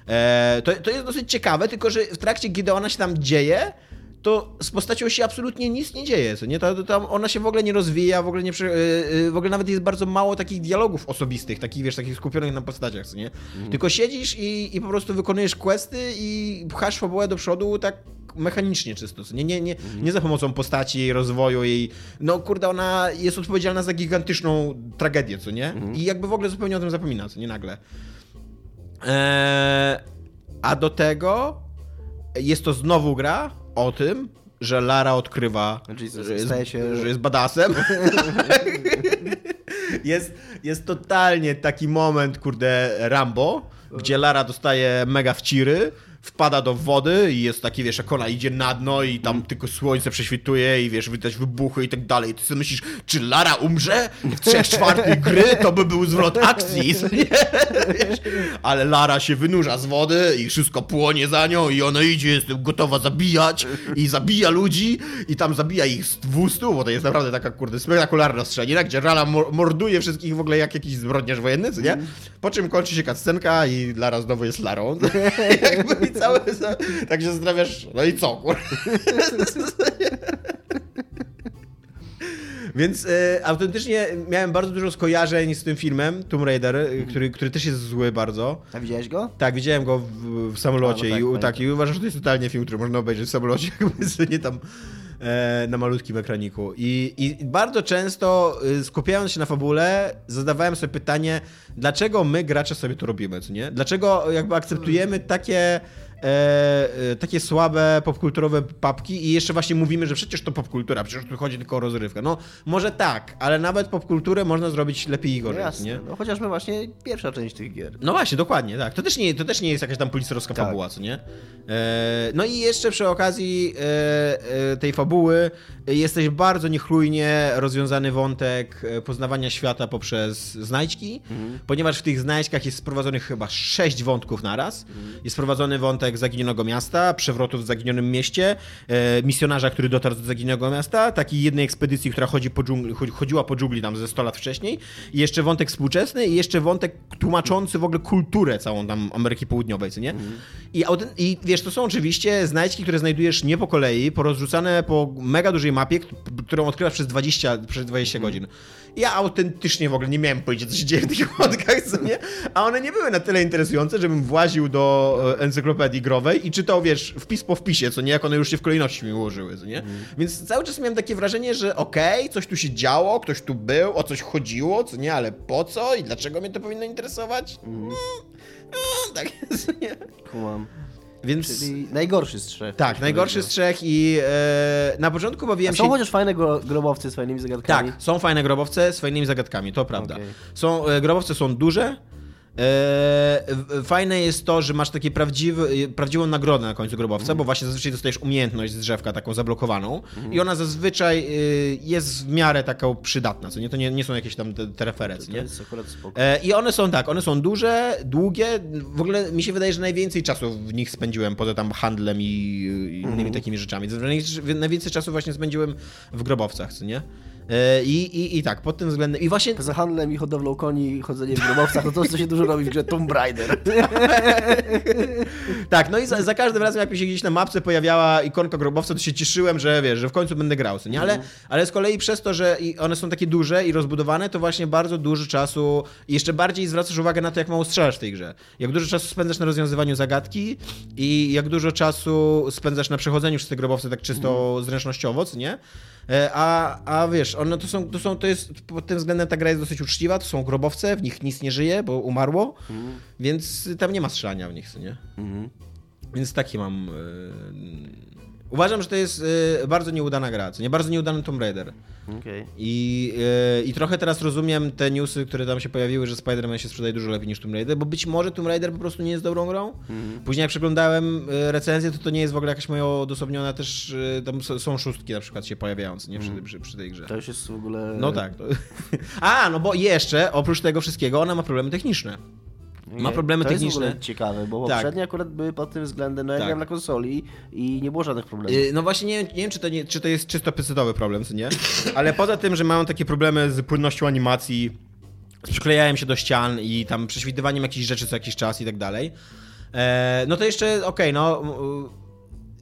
E, to, to jest dosyć ciekawe, tylko że w trakcie, kiedy ona się tam dzieje, to z postacią się absolutnie nic nie dzieje, co nie? To, tam ona się w ogóle nie rozwija, w ogóle nie... Yy, yy, w ogóle nawet jest bardzo mało takich dialogów osobistych, takich, wiesz, takich skupionych na postaciach, co nie? Tylko siedzisz i, i po prostu wykonujesz questy i pchasz fabułę do przodu tak mechanicznie czysto, nie? Nie, nie, nie za pomocą postaci, jej rozwoju, jej... No kurde, ona jest odpowiedzialna za gigantyczną tragedię, co nie? I jakby w ogóle zupełnie o tym zapomina, co nie? Nagle. Eee, a do tego jest to znowu gra o tym, że Lara odkrywa, Jesus, że, jest, się- że jest badasem. jest, jest totalnie taki moment, kurde, Rambo, gdzie Lara dostaje mega wciry, wpada do wody i jest taki, wiesz, jak ona idzie na dno i tam tylko słońce prześwituje i wiesz, widać wybuchy i tak dalej. Ty sobie myślisz, czy Lara umrze? W trzech czwartych gry to by był zwrot akcji? Ale Lara się wynurza z wody i wszystko płonie za nią i ona idzie, jest gotowa zabijać i zabija ludzi i tam zabija ich z 200, bo to jest naprawdę taka, kurde, spektakularna strzelanina, gdzie Lara mor- morduje wszystkich w ogóle jak jakiś zbrodniarz wojenny, co nie? Po czym kończy się cutscenka i Lara znowu jest Larą. Jakby cały, tak się zastanawiasz, no i co, kur... Więc e, autentycznie miałem bardzo dużo skojarzeń z tym filmem, Tomb Raider, e, który, który też jest zły bardzo. A widziałeś go? Tak, widziałem go w, w samolocie A, no tak, i, tak, i uważam, że to jest totalnie film, który można obejrzeć w samolocie, jakby nie tam e, na malutkim ekraniku. I, I bardzo często y, skupiając się na fabule, zadawałem sobie pytanie, dlaczego my gracze sobie to robimy, co nie? Dlaczego jakby akceptujemy takie e, e, takie słabe popkulturowe papki i jeszcze właśnie mówimy, że przecież to popkultura, przecież tu chodzi tylko o rozrywkę. No może tak, ale nawet popkulturę można zrobić lepiej i No gorzej, jasne, nie? no chociażby właśnie pierwsza część tych gier. No właśnie, dokładnie, tak. To też nie, to też nie jest jakaś tam policerowska Tak. fabuła, co nie? E, no i jeszcze przy okazji e, e, tej fabuły jesteś bardzo niechlujnie rozwiązany wątek e, poznawania świata poprzez znajdźki, ponieważ w tych znajdźkach jest sprowadzonych chyba sześć wątków naraz. Jest wprowadzony wątek zaginionego miasta, przewrotów w zaginionym mieście, e, misjonarza, który dotarł do zaginionego miasta, takiej jednej ekspedycji, która chodzi po dżungli, chodzi- chodziła po dżungli tam ze 100 lat wcześniej, i jeszcze wątek współczesny, i jeszcze wątek tłumaczący w ogóle kulturę całą tam Ameryki Południowej, co nie? I, auten- I wiesz, to są oczywiście znajdźki, które znajdujesz nie po kolei, porozrzucane po mega dużej mapie, którą odkrywasz przez 20, przez 20 godzin. Ja autentycznie w ogóle nie miałem pojęcia, co się dzieje w tych wątkach, co nie? A one nie były na tyle interesujące, żebym właził do e, encyklopedii growej i czytał, wiesz, wpis po wpisie, co nie, jak one już się w kolejności mi ułożyły, co nie? Więc cały czas miałem takie wrażenie, że okej, coś tu się działo, ktoś tu był, o coś chodziło, co nie, ale po co i dlaczego mnie to powinno interesować? Mm, mm, tak jest, nie? Kumam. Więc... Czyli najgorszy z trzech. Tak, najgorszy z trzech i e, na początku A bawiłem są się... chociaż fajne gro- grobowcy z fajnymi zagadkami? Tak, są fajne grobowce z fajnymi zagadkami, to prawda. Okej. Są, e, grobowce są duże. E, w- fajne jest to, że masz takie prawdziwy, prawdziwą nagrodę na końcu grobowca, bo właśnie zazwyczaj dostajesz umiejętność z drzewka taką zablokowaną i ona zazwyczaj e, jest w miarę taką przydatna, co nie? To nie, nie są jakieś tam te, te referencje, nie? jest akurat spoko. E, I one są tak, one są duże, długie. W ogóle mi się wydaje, że najwięcej czasu w nich spędziłem poza tam handlem i, i innymi takimi rzeczami. Naj- Najwięcej czasu właśnie spędziłem w grobowcach, co nie? I, i, I tak, pod tym względem. I właśnie Poza handlem i hodowlą koni, chodzeniem w grobowcach, to co się dużo robi w grze Tomb Raider. tak, no i za, za każdym razem, jak mi się gdzieś na mapce pojawiała ikonka grobowca, to się cieszyłem, że wiesz, że w końcu będę grał, nie? Ale, ale z kolei przez to, że i one są takie duże i rozbudowane, to właśnie bardzo dużo czasu i jeszcze bardziej zwracasz uwagę na to, jak mało strzelasz w tej grze. Jak dużo czasu spędzasz na rozwiązywaniu zagadki i jak dużo czasu spędzasz na przechodzeniu przez te grobowce tak czysto zręcznościowo, co nie? E, A, a wiesz, one to są, to są, to jest, pod tym względem ta gra jest dosyć uczciwa, to są grobowce, w nich nic nie żyje, bo umarło, więc tam nie ma strzelania w nich, co nie? Mhm. Więc takie mam. Yy... Uważam, że to jest yy, bardzo nieudana gra, co nie bardzo nieudany Tomb Raider. Okej. I, yy, I trochę teraz rozumiem te newsy, które tam się pojawiły, że Spider-Man się sprzedaje dużo lepiej niż Tomb Raider, bo być może Tomb Raider po prostu nie jest dobrą grą. Później jak przeglądałem yy, recenzję, to to nie jest w ogóle jakaś moja odosobniona też, yy, tam są szóstki na przykład się pojawiające, nie? Przy, przy, przy tej grze. To już jest w ogóle... No tak. A, no bo jeszcze, oprócz tego wszystkiego, ona ma problemy techniczne. Ma problemy to techniczne. To jest ciekawe, bo Tak. poprzednie akurat były pod tym względem, no ja Tak. na konsoli i nie było żadnych problemów. Yy, No właśnie nie, wiem- nie wiem, czy to, nie, czy to jest czysto pecetowy problem, czy nie? Ale poza tym, że mają takie problemy z płynnością animacji, z przyklejaniem się do ścian i tam prześwitywaniem jakichś rzeczy co jakiś czas i tak dalej, e, no to jeszcze okej, no...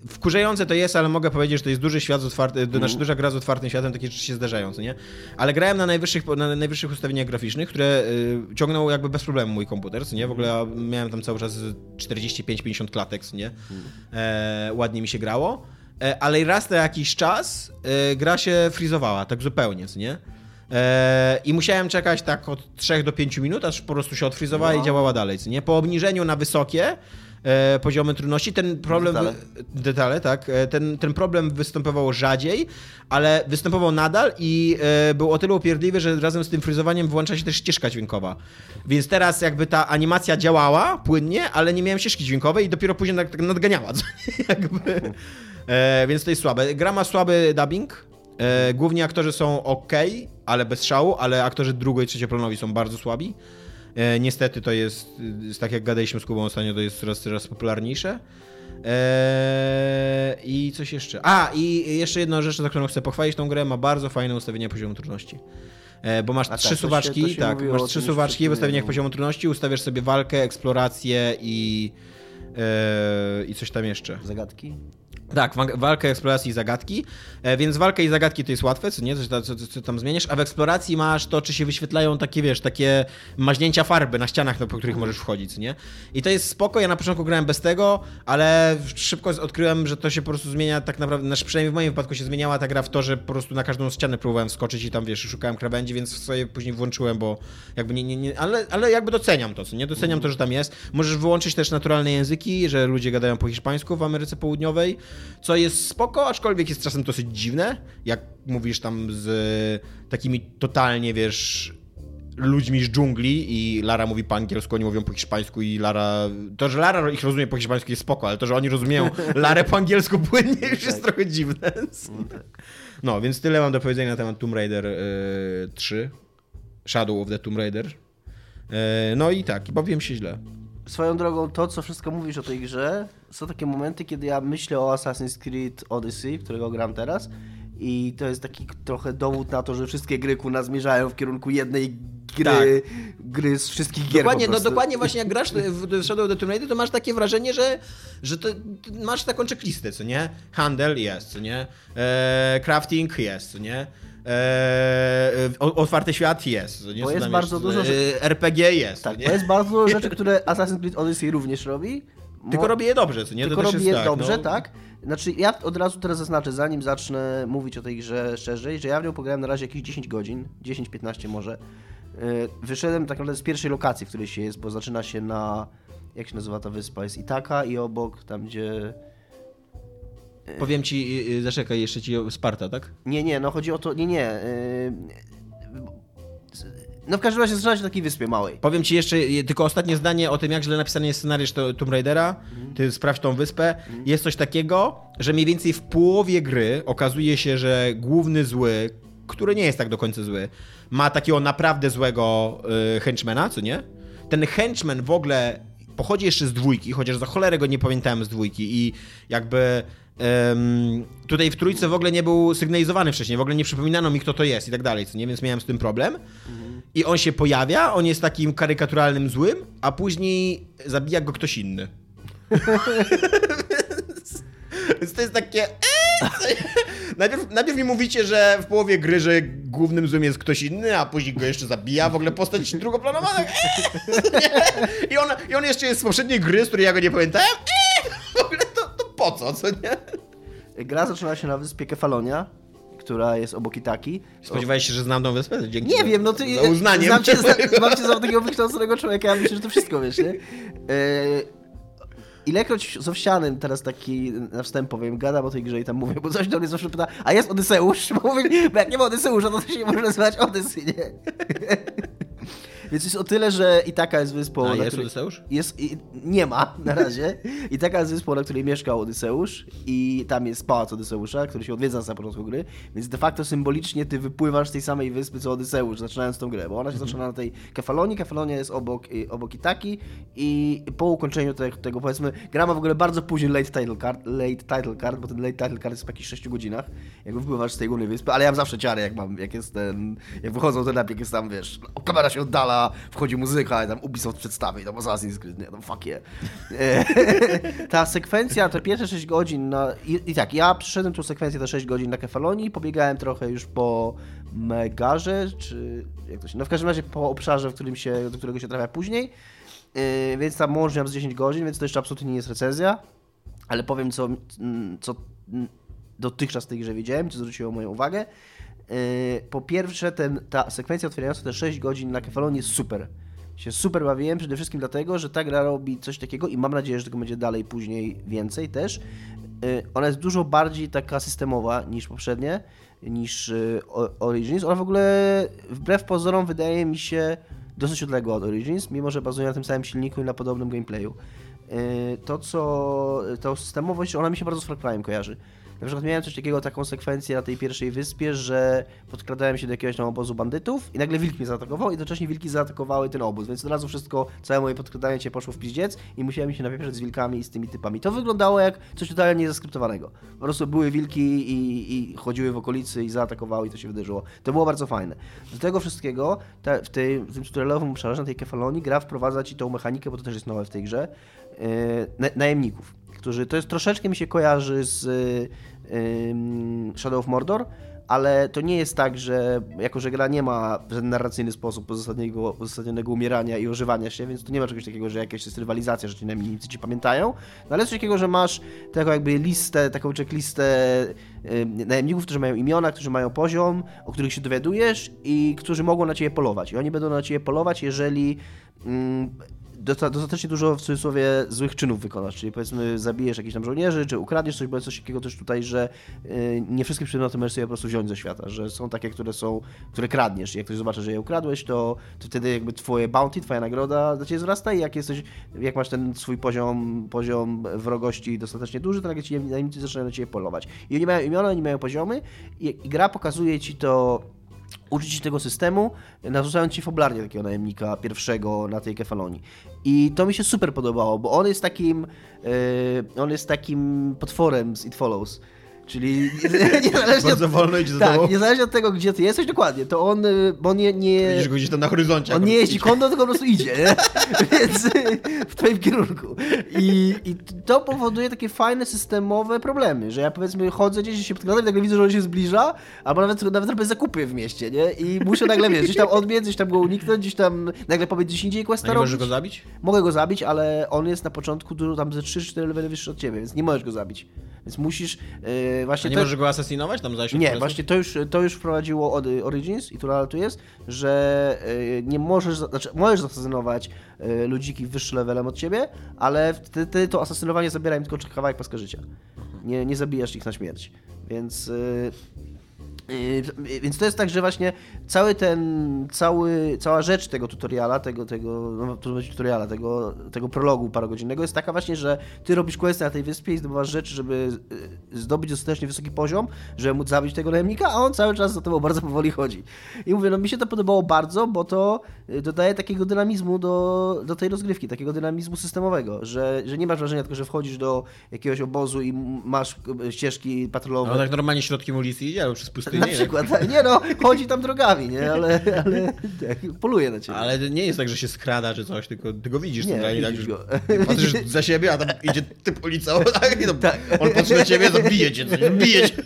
Wkurzające to jest, ale mogę powiedzieć, że to jest duży świat z otwarty, to znaczy duża gra z otwartym światem, takie rzeczy się zdarzają, co nie? Ale grałem na najwyższych, na najwyższych ustawieniach graficznych, które y, ciągnął jakby bez problemu mój komputer, co nie? W ogóle miałem tam cały czas 45-50 klatek, co nie? E, ładnie mi się grało. E, ale raz na jakiś czas e, gra się frizowała, tak zupełnie, co nie? E, I musiałem czekać tak od 3 do 5 minut, aż po prostu się odfrizowała i Wow. działała dalej, nie? Po obniżeniu na wysokie e, poziomy trudności, ten problem... Detale. Detale, tak. E, Ten, ten problem występował rzadziej, ale występował nadal i był o tyle upierdliwy, że razem z tym fryzowaniem włącza się też ścieżka dźwiękowa. Więc teraz jakby ta animacja działała płynnie, ale nie miałem ścieżki dźwiękowej i dopiero później nad, nadganiała. co jakby. E, więc to jest słabe. Gra ma słaby dubbing. E, głównie aktorzy są ok, ale bez szału, ale aktorzy drugo- i trzecioplanowi są bardzo słabi. E, niestety to jest, jest, tak jak gadaliśmy z Kubą ostatnio, to jest coraz, coraz popularniejsze. E, I coś jeszcze. A, i jeszcze jedna rzecz, za którą chcę pochwalić tą grę, ma bardzo fajne ustawienie poziomu trudności. E, Bo masz A trzy tak, to się- suwaczki, to się tak, masz trzy suwaczki w ustawieniach no. poziomu trudności, ustawiasz sobie walkę, eksplorację i, e, i coś tam jeszcze. Zagadki? Tak, walkę, eksploracji i zagadki. E, więc walka i zagadki to jest łatwe, co nie? Co, co, co, tam zmieniasz, a w eksploracji masz to, czy się wyświetlają takie, wiesz, takie maźnięcia farby na ścianach, no, po których możesz wchodzić, nie? I to jest spoko, ja na początku grałem bez tego, ale szybko odkryłem, że to się po prostu zmienia tak naprawdę, znaczy przynajmniej w moim wypadku się zmieniała ta gra w to, że po prostu na każdą ścianę próbowałem skoczyć i tam, wiesz, szukałem krawędzi, więc sobie później włączyłem, bo jakby nie, nie, nie ale, ale jakby doceniam to, co nie? Doceniam to, że tam jest. Możesz wyłączyć też naturalne języki, że ludzie gadają po hiszpańsku w Ameryce Południowej, co jest spoko, aczkolwiek jest czasem dosyć dziwne, jak mówisz tam z takimi totalnie, wiesz, ludźmi z dżungli i Lara mówi po angielsku, oni mówią po hiszpańsku i Lara... To, że Lara ich rozumie po hiszpańsku jest spoko, ale to, że oni rozumieją Larę po angielsku płynnie już jest tak. trochę dziwne. No, tak. no, więc tyle mam do powiedzenia na temat Tomb Raider y, 3. Shadow of the Tomb Raider. Y, no i tak, i bawiłem się źle. Swoją drogą, to co wszystko mówisz o tej grze, są takie momenty, kiedy ja myślę o Assassin's Creed Odyssey, którego gram teraz i to jest taki trochę dowód na to, że wszystkie gry ku nas zmierzają w kierunku jednej gry, tak. gry z wszystkich gier Dokładnie, no dokładnie właśnie jak grasz w Shadow of the Tomb Raider, to masz takie wrażenie, że, że to, masz taką checklistę, co nie? Handel jest, co nie? Eee, crafting jest, co nie? Eee, otwarty świat jest. Nie? Bo jest bardzo jest, dużo e, RPG jest. Tak, nie? jest bardzo dużo rzeczy, które Assassin's Creed Odyssey również robi. Tylko robi je dobrze, co nie? Tylko robi je tak, dobrze, no. tak. Znaczy, ja od razu teraz zaznaczę, zanim zacznę mówić o tej grze szczerze, że ja w nią pograłem na razie jakieś 10 godzin, 10-15 może. E, wyszedłem tak naprawdę z pierwszej lokacji, w której się jest, bo zaczyna się na, jak się nazywa ta wyspa, jest Itaka i obok, tam gdzie... Powiem ci, zaczekaj, jeszcze ci Sparta, tak? Nie, nie, no chodzi o to, nie, nie. No w każdym razie zaczyna się na takiej wyspie małej. Powiem ci jeszcze tylko ostatnie zdanie o tym, jak źle napisany jest scenariusz Tomb Raidera. Mhm. Ty sprawdź tą wyspę. Mhm. Jest coś takiego, że mniej więcej w połowie gry okazuje się, że główny zły, który nie jest tak do końca zły, ma takiego naprawdę złego y, henchmana, co nie? Ten henchman w ogóle pochodzi jeszcze z dwójki, chociaż za cholerę go nie pamiętałem z dwójki i jakby Tutaj w trójce w ogóle nie był sygnalizowany wcześniej, w ogóle nie przypominano mi, kto to jest i tak dalej, nie, więc miałem z tym problem. Mhm. I on się pojawia, on jest takim karykaturalnym złym, a później zabija go ktoś inny. więc to jest takie. Eee, najpierw, najpierw mi mówicie, że w połowie gry, że głównym złym jest ktoś inny, a później go jeszcze zabija, w ogóle postać drugoplanowana. Eee, I, on, I on jeszcze jest z poprzedniej gry, z której ja go nie pamiętałem. Eee, w ogóle po co, co nie? Gra zaczyna się na wyspie Kefalonia, która jest obok Itaki. Spodziewałeś się, że znam tą wyspę? Dzięki nie wiem, no ty... Za uznaniem. Znam cię, znam cię za takiego wykształconego człowieka, ja myślę, że to wszystko wiesz, nie? E, ilekroć z Owsianym teraz taki na wstęp powiem, gadam o tej grze i tam mówię, bo coś do mnie zawsze pyta, a jest Odyseusz? Bo, mówię, bo jak nie ma Odyseusza, to to się nie może nazywać Odysy, nie? Więc jest o tyle, że i taka jest wyspą. A jest której... Odyseusz? Jest, nie ma na razie. I taka jest wyspą, na której mieszkał Odyseusz i tam jest pałac Odyseusza, który się odwiedza na początku gry, więc de facto symbolicznie ty wypływasz z tej samej wyspy co Odyseusz, zaczynając tą grę, bo ona się mhm. zaczyna na tej Kefalonii, Kefalonia jest obok, obok Itaki i po ukończeniu tego, tego powiedzmy, gra ma w ogóle bardzo późny late title card, late title card, bo ten late title card jest w jakichś 6 godzinach, jak wypływasz z tej głównej wyspy, ale ja mam zawsze ciary, jak mam, jak jest ten, jak wychodzą ten jak jest tam, wiesz, kamera się oddala, wchodzi muzyka i tam Ubisoft przedstawi, tam Assassin's Creed, nie, no fuck yeah. ta sekwencja, te pierwsze 6 godzin, no, i, i, tak, ja przyszedłem tu sekwencję te 6 godzin na Kefalonii, pobiegałem trochę już po Megarze, czy jak to się, no w każdym razie po obszarze, w którym się, do którego się trafia później, yy, więc tam łącznie mam z 10 godzin, więc to jeszcze absolutnie nie jest recenzja, ale powiem co, co dotychczas w tej grze widziałem, co zwróciło moją uwagę. Yy, po pierwsze, ten, ta sekwencja otwierająca te 6 godzin na Kefalonie jest super. Się super bawiłem, przede wszystkim dlatego, że ta gra robi coś takiego i mam nadzieję, że tego będzie dalej, później więcej też. Yy, ona jest dużo bardziej taka systemowa niż poprzednie, niż yy, Origins. Ona w ogóle, wbrew pozorom, wydaje mi się dosyć odległa od Origins, mimo że bazuje na tym samym silniku i na podobnym gameplayu. To, co. Ta systemowość, ona mi się bardzo z Far Cry'em kojarzy. Na przykład miałem coś takiego, taką sekwencję na tej pierwszej wyspie, że podkradałem się do jakiegoś tam obozu bandytów i nagle wilk mnie zaatakował i jednocześnie wilki zaatakowały ten obóz, więc od razu wszystko, całe moje podkradanie się poszło w pizdziec i musiałem się napieprzać z wilkami i z tymi typami. To wyglądało jak coś totalnie niezaskryptowanego. Po prostu były wilki i, i chodziły w okolicy i zaatakowały i to się wydarzyło. To było bardzo fajne. Do tego wszystkiego w, tej, w tym tutorialowym obszarze, na tej kefalonii, gra wprowadza ci tą mechanikę, bo to też jest nowe w tej grze, yy, najemników którzy, to jest troszeczkę mi się kojarzy z Shadow of Mordor, ale to nie jest tak, że jako, że gra nie ma w żaden narracyjny sposób uzasadnionego, umierania i używania się, więc to nie ma czegoś takiego, że jakaś jest rywalizacja, że ci najemnicy ci pamiętają, no ale coś takiego, że masz taką jakby listę, taką checklistę najemników, którzy mają imiona, którzy mają poziom, o których się dowiadujesz i którzy mogą na ciebie polować. I oni będą na ciebie polować, jeżeli dostatecznie dużo w cudzysłowie złych czynów wykonasz, czyli powiedzmy zabijesz jakichś tam żołnierzy, czy ukradniesz coś, bo jest coś takiego też tutaj, że y, nie wszystkie przedmioty możesz sobie po prostu wziąć ze świata, że są takie, które są, które kradniesz i jak ktoś zobaczy, że je ukradłeś, to, to wtedy jakby twoje bounty, twoja nagroda dla ciebie wzrasta i jak jesteś, jak masz ten swój poziom, poziom wrogości dostatecznie duży, to nagle ci najemnicy zaczynają na ciebie polować. I oni mają imiona, oni mają poziomy i, i gra pokazuje ci to uczyć się tego systemu, narzucając ci foblarnie takiego najemnika pierwszego na tej kefalonii. I to mi się super podobało, bo on jest takim, yy, on jest takim potworem z It Follows Czyli niezależnie Bardzo od, wolno idzie tak, niezależnie od tego, gdzie ty jesteś, dokładnie, to on, y, bo nie... nie Widzisz go gdzieś tam na horyzoncie. On nie jeździ kondo, tylko po prostu idzie, nie? Więc y, w twoim kierunku. I, I to powoduje takie fajne, systemowe problemy, że ja powiedzmy chodzę gdzieś, się podkradam i nagle widzę, że on się zbliża, albo nawet, nawet robię zakupy w mieście, nie? I muszę nagle, wiesz, gdzieś tam odbiec, gdzieś tam go uniknąć, gdzieś tam nagle powiedz gdzieś indziej questa nie możesz go zabić? Mogę go zabić, ale on jest na początku dużo tam ze 3-4 levely wyższy od ciebie, więc nie możesz go zabić. Więc musisz yy, właśnie... A nie to... możesz go asesinować tam zajść? Nie, właśnie to już, to już wprowadziło od Origins i tu tu jest, że yy, nie możesz, znaczy możesz zasasynować yy, ludziki wyższym levelem od ciebie, ale wtedy to asasynowanie zabiera im tylko kawałek paska życia. Nie, nie zabijasz ich na śmierć. Więc y, Yy, więc to jest tak, że właśnie cały ten, cały, cała rzecz tego tutoriala, tego, tego, no, tutoriala, tego, tego prologu parogodzinnego jest taka właśnie, że ty robisz questy na tej wyspie i zdobywasz rzeczy, żeby yy, zdobyć dostatecznie wysoki poziom, żeby móc zabić tego najemnika, a on cały czas za tobą bardzo powoli chodzi. I mówię, no mi się to podobało bardzo, bo to dodaje takiego dynamizmu do, do tej rozgrywki, takiego dynamizmu systemowego, że, że nie masz wrażenia tylko, że wchodzisz do jakiegoś obozu i masz ścieżki patrolowe. No tak normalnie środkiem ulicy idzie, albo przez pustynię na przykład. Tak. Nie no, chodzi tam drogami, nie? Ale, ale tak, poluje na ciebie. Ale nie jest tak, że się skrada czy coś, tylko ty go widzisz. Nie, nie widzisz go. Patrzysz za siebie, a tam idzie typ ulicą, tak? No, tak. on patrzy na ciebie, zabije cię, zabije cię.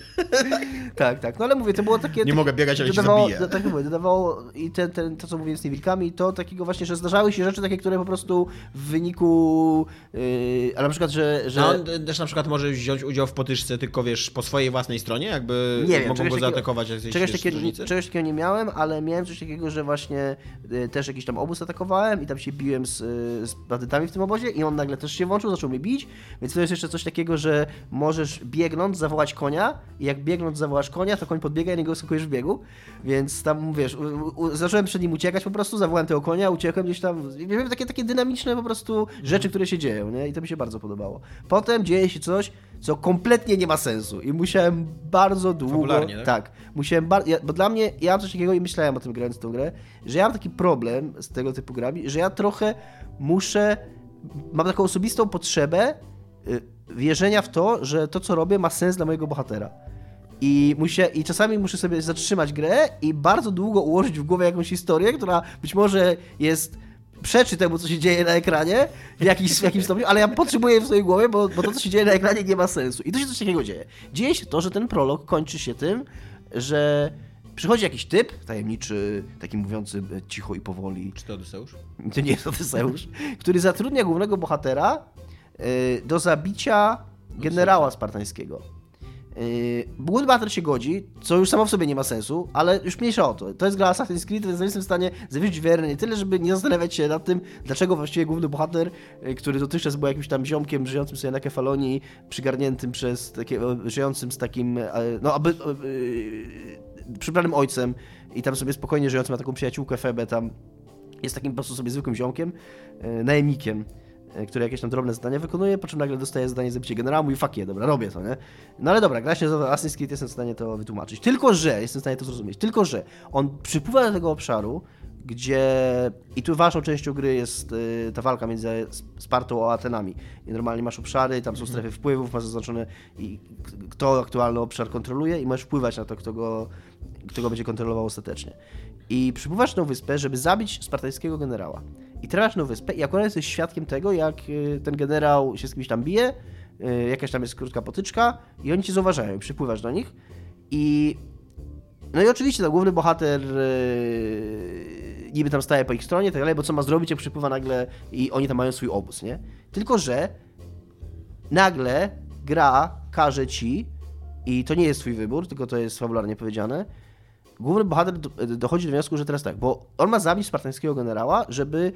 Tak, tak. No ale mówię, to było takie... Nie mogę biegać, ale dodawało, cię zabiję. Tak mówię, dodawało i ten, ten, to, co mówiłem z tymi wilkami, to takiego właśnie, że zdarzały się rzeczy takie, które po prostu w wyniku... Yy, ale na przykład, że... że... No, on też na przykład może wziąć udział w potyczce, tylko wiesz, po swojej własnej stronie, jakby nie wiem, mogą go zaatakować czegoś, takiego, czegoś takiego nie miałem, ale miałem coś takiego, że właśnie y, też jakiś tam obóz atakowałem i tam się biłem z, y, z bandytami w tym obozie i on nagle też się włączył, zaczął mnie bić, więc to jest jeszcze coś takiego, że możesz biegnąc zawołać konia i jak biegnąc zawołasz konia, to koń podbiega i niego skakujesz w biegu, więc tam, wiesz, u, u, zacząłem przed nim uciekać po prostu, zawołałem tego konia, uciekłem gdzieś tam, wiem, takie, takie dynamiczne po prostu rzeczy, które się dzieją, nie? I to mi się bardzo podobało. Potem dzieje się coś, co kompletnie nie ma sensu i musiałem bardzo długo... tak? tak musiałem bardzo... Ja, bo dla mnie, ja mam coś takiego i myślałem o tym grając tą grę, że ja mam taki problem z tego typu grami, że ja trochę muszę... Mam taką osobistą potrzebę y, wierzenia w to, że to, co robię, ma sens dla mojego bohatera. I, muszę, I czasami muszę sobie zatrzymać grę i bardzo długo ułożyć w głowie jakąś historię, która być może jest przeczy temu, co się dzieje na ekranie w, jakiś, w jakimś stopniu, ale ja potrzebuję w swojej głowie, bo, bo to, co się dzieje na ekranie, nie ma sensu. I to się coś takiego dzieje. Dzieje się to, że ten prolog kończy się tym, że przychodzi jakiś typ, tajemniczy, taki mówiący cicho i powoli. Czy to Odyseusz? To nie jest Odyseusz, który zatrudnia głównego bohatera y, do zabicia generała spartańskiego. Bloodbatter się godzi, co już samo w sobie nie ma sensu, ale już mniejsza o to. To jest gra Assassin's Creed, więc jestem w stanie zawierzyć wiarę nie tyle, żeby nie zastanawiać się nad tym, dlaczego właściwie główny bohater, y, który dotychczas był jakimś tam ziomkiem żyjącym sobie na kefalonii, przygarniętym przez takie, żyjącym z takim, e, no aby, yy, przybranym ojcem i tam sobie spokojnie żyjącym, ma taką przyjaciółkę Febę tam, jest takim po prostu sobie zwykłym ziomkiem, yy, najemnikiem E, który jakieś tam drobne zadania wykonuje, po czym nagle dostaje zadanie zabicie generała, mówi fuck je, dobra, robię to, nie? No ale dobra, gra się nazywa Assassin's Creed, jestem w stanie to wytłumaczyć. Tylko, że, jestem w stanie to zrozumieć, tylko, że on przypływa do tego obszaru, gdzie i tu ważną częścią gry jest y, ta walka między Spartą a Atenami. I normalnie masz obszary, tam są strefy wpływów, masz zaznaczone i kto aktualny obszar kontroluje i możesz wpływać na to, kto go, kto go będzie kontrolował ostatecznie. I przypływasz na wyspę, żeby zabić spartańskiego generała. I trafiasz na wyspę i akurat jesteś świadkiem tego, jak y, ten generał się z kimś tam bije, y, jakaś tam jest krótka potyczka i oni cię zauważają i przypływasz do nich i no i oczywiście ten główny bohater yy, niby tam staje po ich stronie, tak dalej, bo co ma zrobić, jak przypływa nagle i oni tam mają swój obóz, nie? Tylko, że nagle gra każe ci, i to nie jest twój wybór, tylko to jest fabularnie powiedziane, główny bohater do, dochodzi do wniosku, że teraz tak, bo on ma zabić spartańskiego generała, żeby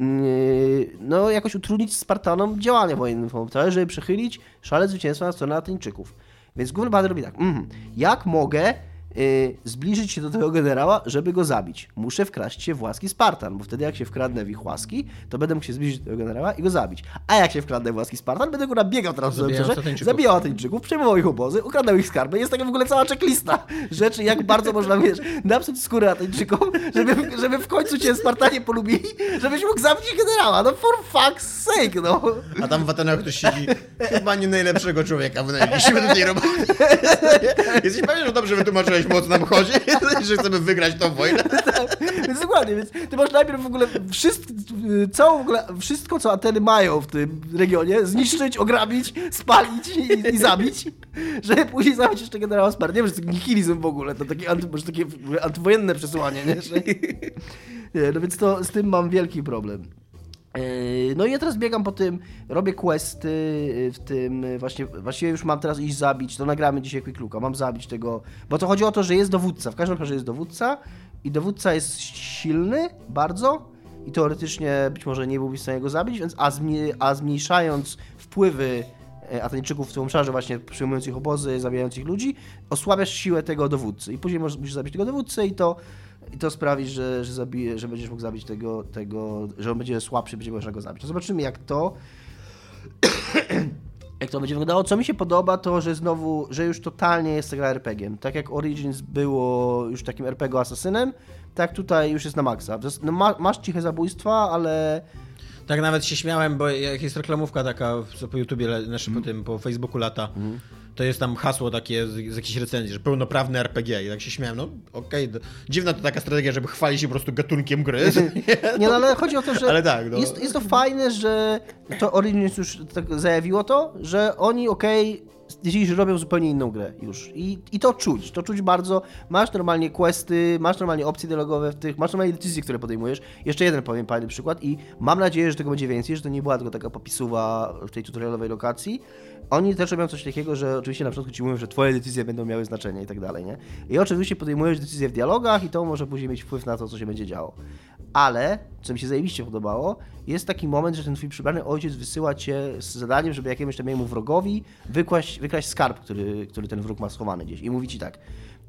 yy, no jakoś utrudnić Spartanom działania wojenne żeby przechylić szale zwycięstwa na stronę Ateńczyków. Więc główny bohater robi tak, mm, jak mogę y, zbliżyć się do tego generała, żeby go zabić. Muszę wkraść się w łaski Spartan, bo wtedy jak się wkradnę w ich łaski, to będę mógł się zbliżyć do tego generała i go zabić. A jak się wkradnę w łaski Spartan, będę go nabiegał teraz Zabijając obszarze, Ateńczyków. zabijał Ateńczyków, przejmował ich obozy, ukradał ich skarby. Jest taka w ogóle cała checklista rzeczy, jak bardzo można, wiesz, napsuć skórę Ateńczykom, żeby, żeby w końcu cię Spartanie polubili, żebyś mógł zabić generała. No for fuck's sake, no. A tam w Atenach ktoś siedzi, chyba nie najlepszego człowieka wynajęliśmy do tej roboty. Jesteś pewien, że dobrze wytłumaczyłeś, o co nam chodzi? że chcemy wygrać tą wojnę? Więc dokładnie, więc ty masz najpierw w ogóle wszystko, całą w ogóle, wszystko, co Ateny mają w tym regionie, zniszczyć, ograbić, spalić i, i zabić, żeby później zabić jeszcze generała Spar. Nie wiem, że to nihilizm w ogóle, to takie, anty, może takie antywojenne przesłanie, nie? Że, nie? No więc to z tym mam wielki problem. Yy, No i ja teraz biegam po tym, robię questy yy, w tym, yy, właśnie, właściwie już mam teraz iść zabić, to nagramy dzisiaj Quick Looka, mam zabić tego, bo to chodzi o to, że jest dowódca, w każdym razie jest dowódca i dowódca jest silny bardzo i teoretycznie być może nie byłbyś w stanie go zabić, więc a, a zmniejszając wpływy Ateńczyków w tym obszarze, właśnie przyjmując ich obozy, zabijając ich ludzi, osłabiasz siłę tego dowódcy i później możesz, zabić tego dowódcę i to i to sprawi, że, że, zabije, że będziesz mógł zabić tego, tego, że on będzie słabszy, będzie można go zabić. To zobaczymy, jak to. jak to będzie wyglądało. Co mi się podoba, to że znowu, że już totalnie jest gra RPG-iem. Tak jak Origins było już takim RPG asasynem, tak tutaj już jest na maksa. No, ma, masz ciche zabójstwa, ale. Tak nawet się śmiałem, bo jak jest reklamówka taka, co po YouTubie, znaczy po tym, po Facebooku lata, to jest tam hasło takie z, z jakiejś recenzji, że pełnoprawny RPG i tak się śmiałem, no okej, d- dziwna to taka strategia, żeby chwalić się po prostu gatunkiem gry. Nie, no ale chodzi o to, że Ale tak, no. jest, jest to fajne, że to Origins już tak zajawiło to, że oni okej, okay, że robią zupełnie inną grę już. I, I to czuć, to czuć bardzo. Masz normalnie questy, masz normalnie opcje dialogowe w tych, masz normalnie decyzje, które podejmujesz. Jeszcze jeden powiem fajny przykład i mam nadzieję, że tego będzie więcej, że to nie była tylko taka popisuwa w tej tutorialowej lokacji. Oni też robią coś takiego, że oczywiście na początku ci mówią, że twoje decyzje będą miały znaczenie i tak dalej, nie? I oczywiście podejmujesz decyzje w dialogach i to może później mieć wpływ na to, co się będzie działo. Ale, co mi się zajebiście podobało, jest taki moment, że ten twój przybrany ojciec wysyła cię z zadaniem, żeby jakiemuś tam jemu wrogowi wykraść, wykraść skarb, który, który ten wróg ma schowany gdzieś. I mówi ci tak,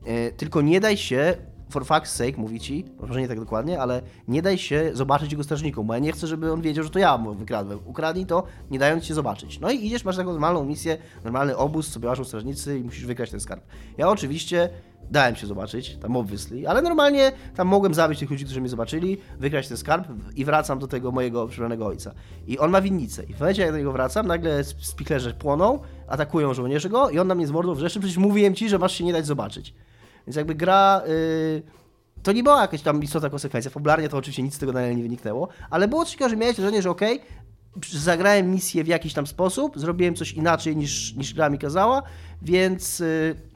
e, tylko nie daj się, for fuck's sake, mówi ci, może nie tak dokładnie, ale nie daj się zobaczyć jego strażnikom, bo ja nie chcę, żeby on wiedział, że to ja mu wykradłem. Ukradnij to, nie dając się zobaczyć. No i idziesz, masz taką normalną misję, normalny obóz, sobie łażą strażnicy i musisz wykraść ten skarb. Ja oczywiście dałem się zobaczyć, tam obviously, ale normalnie tam mogłem zabić tych ludzi, którzy mnie zobaczyli, wykraść ten skarb i wracam do tego mojego przybranego ojca. I on ma winnicę. I w momencie, jak do niego wracam, nagle spiklerze płoną, atakują żołnierze go i on na mnie z mordą wrzeszczy, przecież mówiłem ci, że masz się nie dać zobaczyć. Więc jakby gra... Yy... To nie była jakaś tam istotna konsekwencja. Fabularnie to oczywiście nic z tego dalej nie wyniknęło, ale było takiego, że miałeś wrażenie, że okej, zagrałem misję w jakiś tam sposób, zrobiłem coś inaczej niż, niż gra mi kazała, więc... Yy...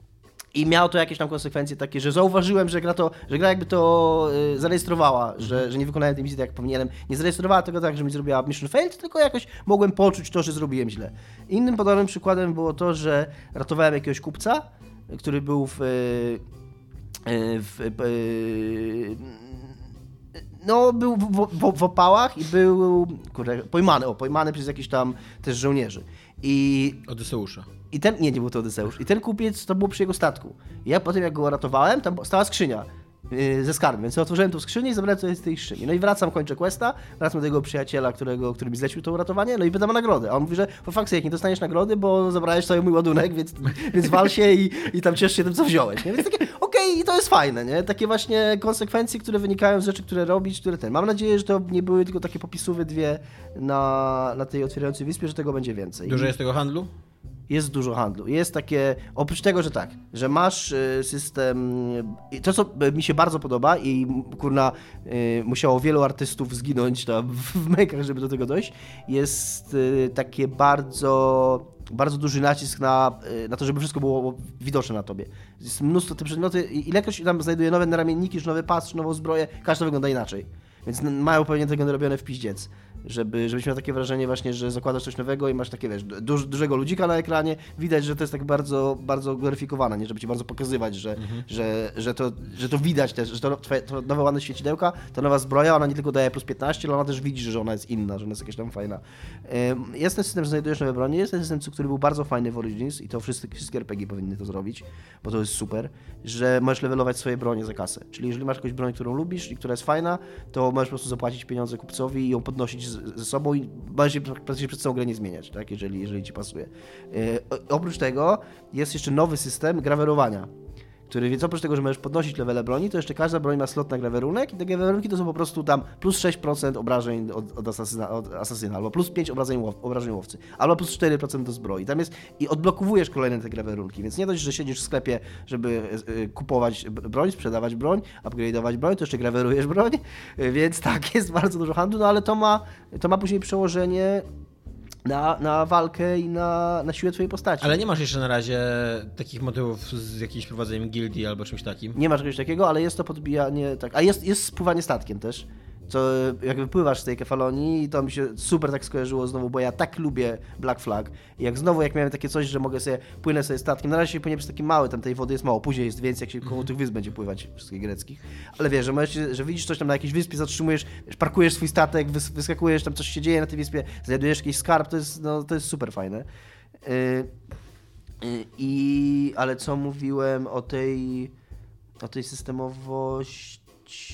I miało to jakieś tam konsekwencje takie, że zauważyłem, że gra to, że gra jakby to y, zarejestrowała, że, że nie wykonałem tej misji tak jak powinienem. Nie zarejestrowała tego tak, że mi zrobiła mission failed, tylko jakoś mogłem poczuć to, że zrobiłem źle. Innym podobnym przykładem było to, że ratowałem jakiegoś kupca, który był w, y, y, w, no, był w, w, w opałach i był kurde, pojmany, o, pojmany przez jakichś tam też żołnierzy. I Odyseusza. i ten, nie, nie był to Odyseusz. I ten kupiec to było przy jego statku. I ja potem jak go ratowałem, tam stała skrzynia ze skarbem, więc otworzyłem tą skrzynię i zabrałem coś z tej skrzyni. No i wracam, kończę questa, wracam do tego przyjaciela, którego, który mi zlecił to uratowanie, no i pytam o nagrodę. A on mówi, że po fakcie, jak nie dostaniesz nagrody, bo zabrałeś cały mój ładunek, więc, więc wal się i, i tam ciesz się tym, co wziąłeś. Nie? Więc takie, okej, i to jest fajne, nie? Takie właśnie konsekwencje, które wynikają z rzeczy, które robisz, które ten. Mam nadzieję, że to nie były tylko takie popisówy dwie na, na tej otwierającej wyspie, że tego będzie więcej. Dużo jest tego handlu? Jest dużo handlu. Jest takie, oprócz tego, że tak, że masz y, system, y, to co mi się bardzo podoba i kurna y, musiało wielu artystów zginąć tam w mekach, żeby do tego dojść, jest takie bardzo bardzo duży nacisk na, na to, żeby wszystko było widoczne na tobie. Jest mnóstwo tych przedmioty, ilekroć tam znajduje nowe naramienniki, namienniki, nowy pas, nową zbroję, każdy wygląda inaczej. Więc mają pewnie tego robione w piździec żeby, żebyś miał takie wrażenie właśnie, że zakładasz coś nowego i masz takie, wiesz, duż, dużego ludzika na ekranie, widać, że to jest tak bardzo, bardzo gloryfikowane, nie? Żeby ci bardzo pokazywać, że, mhm. że, że, to, że to widać też, że to, twoje, to nowe ładne świecidełka, ta nowa zbroja, ona nie tylko daje plus 15, ale ona też widzi, że ona jest inna, że ona jest jakaś tam fajna. Jest ten system, że znajdujesz nowe bronie, jest ten system, który był bardzo fajny w Origins i to wszyscy, wszystkie RPG powinny to zrobić, bo to jest super, że możesz levelować swoje bronie za kasę. Czyli jeżeli masz jakąś broń, którą lubisz i która jest fajna, to możesz po prostu zapłacić pieniądze kupcowi i ją podnosić ze sobą i możesz praktycznie przez całą grę nie zmieniać, tak? jeżeli, jeżeli ci pasuje. E, oprócz tego jest jeszcze nowy system grawerowania który więc oprócz tego, że możesz podnosić levele broni, to jeszcze każda broń ma slot na grawerunek i te grawerunki to są po prostu tam plus 6% obrażeń od, od, asasyna, od asasyna, albo plus 5 obrażeń, łow, obrażeń łowcy, albo plus 4% do zbroi. Tam jest i odblokowujesz kolejne te grawerunki, więc nie dość, że siedzisz w sklepie, żeby y, kupować broń, sprzedawać broń, upgrade'ować broń, to jeszcze grawerujesz broń, więc tak, jest bardzo dużo handlu, no ale to ma, to ma później przełożenie na, na walkę i na, na siłę twojej postaci. Ale nie masz jeszcze na razie takich motywów z jakimś prowadzeniem gildii albo czymś takim? Nie masz czegoś takiego, ale jest to podbijanie, tak. A jest, jest spływanie statkiem też co jak wypływasz z tej kefalonii, to mi się super tak skojarzyło znowu, bo ja tak lubię Black Flag. I jak znowu, jak miałem takie coś, że mogę sobie, płynę sobie statkiem, na razie się płynie przez taki mały, tam tej wody jest mało, później jest więcej, jak się koło mhm. tych wysp będzie pływać, wszystkich greckich. Ale wiesz, że, możesz, że widzisz coś tam na jakiejś wyspie, zatrzymujesz, parkujesz swój statek, wys, wyskakujesz, tam coś się dzieje na tej wyspie, znajdujesz jakiś skarb, to jest, no, to jest super fajne. Yy, yy, I, ale co mówiłem o tej, o tej systemowości,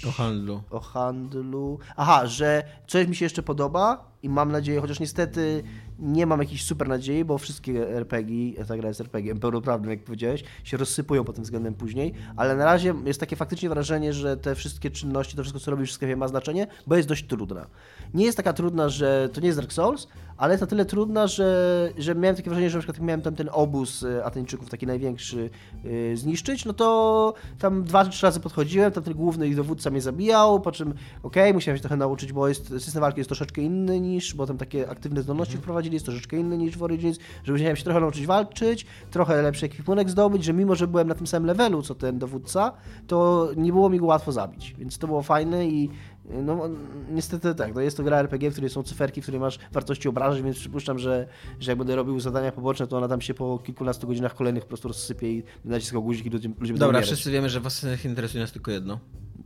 o handlu. O handlu. Aha, że coś mi się jeszcze podoba i mam nadzieję, chociaż niestety nie mam jakiejś super nadziei, bo wszystkie RPG, ta gra jest RPG pełnoprawnym, jak powiedziałeś, się rozsypują pod tym względem później, ale na razie jest takie faktycznie wrażenie, że te wszystkie czynności, to wszystko, co robisz w sklepie ma znaczenie, bo jest dość trudna. Nie jest taka trudna, że to nie jest Dark Souls, ale jest na tyle trudna, że, że miałem takie wrażenie, że na przykład jak miałem tam ten obóz e, Ateńczyków, taki największy, yy, zniszczyć, no to tam dwa czy trzy razy podchodziłem, tam ten główny ich dowódca mnie zabijał, po czym okej, okay, musiałem się trochę nauczyć, bo jest, system walki jest troszeczkę inny niż, bo tam takie aktywne zdolności mhm. wprowadzili, jest troszeczkę inny niż w Origins, że musiałem się trochę nauczyć walczyć, trochę lepszy ekwipunek zdobyć, że mimo, że byłem na tym samym levelu co ten dowódca, to nie było mi go łatwo zabić, więc to było fajne i no niestety tak, no jest to gra RPG, w której są cyferki, w której masz wartości obrażeń, więc przypuszczam, że, że jak będę robił zadania poboczne, to ona tam się po kilkunastu godzinach kolejnych po prostu rozsypie i naciskał guzik i ludzie, ludzie Dobra, umierać. wszyscy wiemy, że was interesuje nas tylko jedno.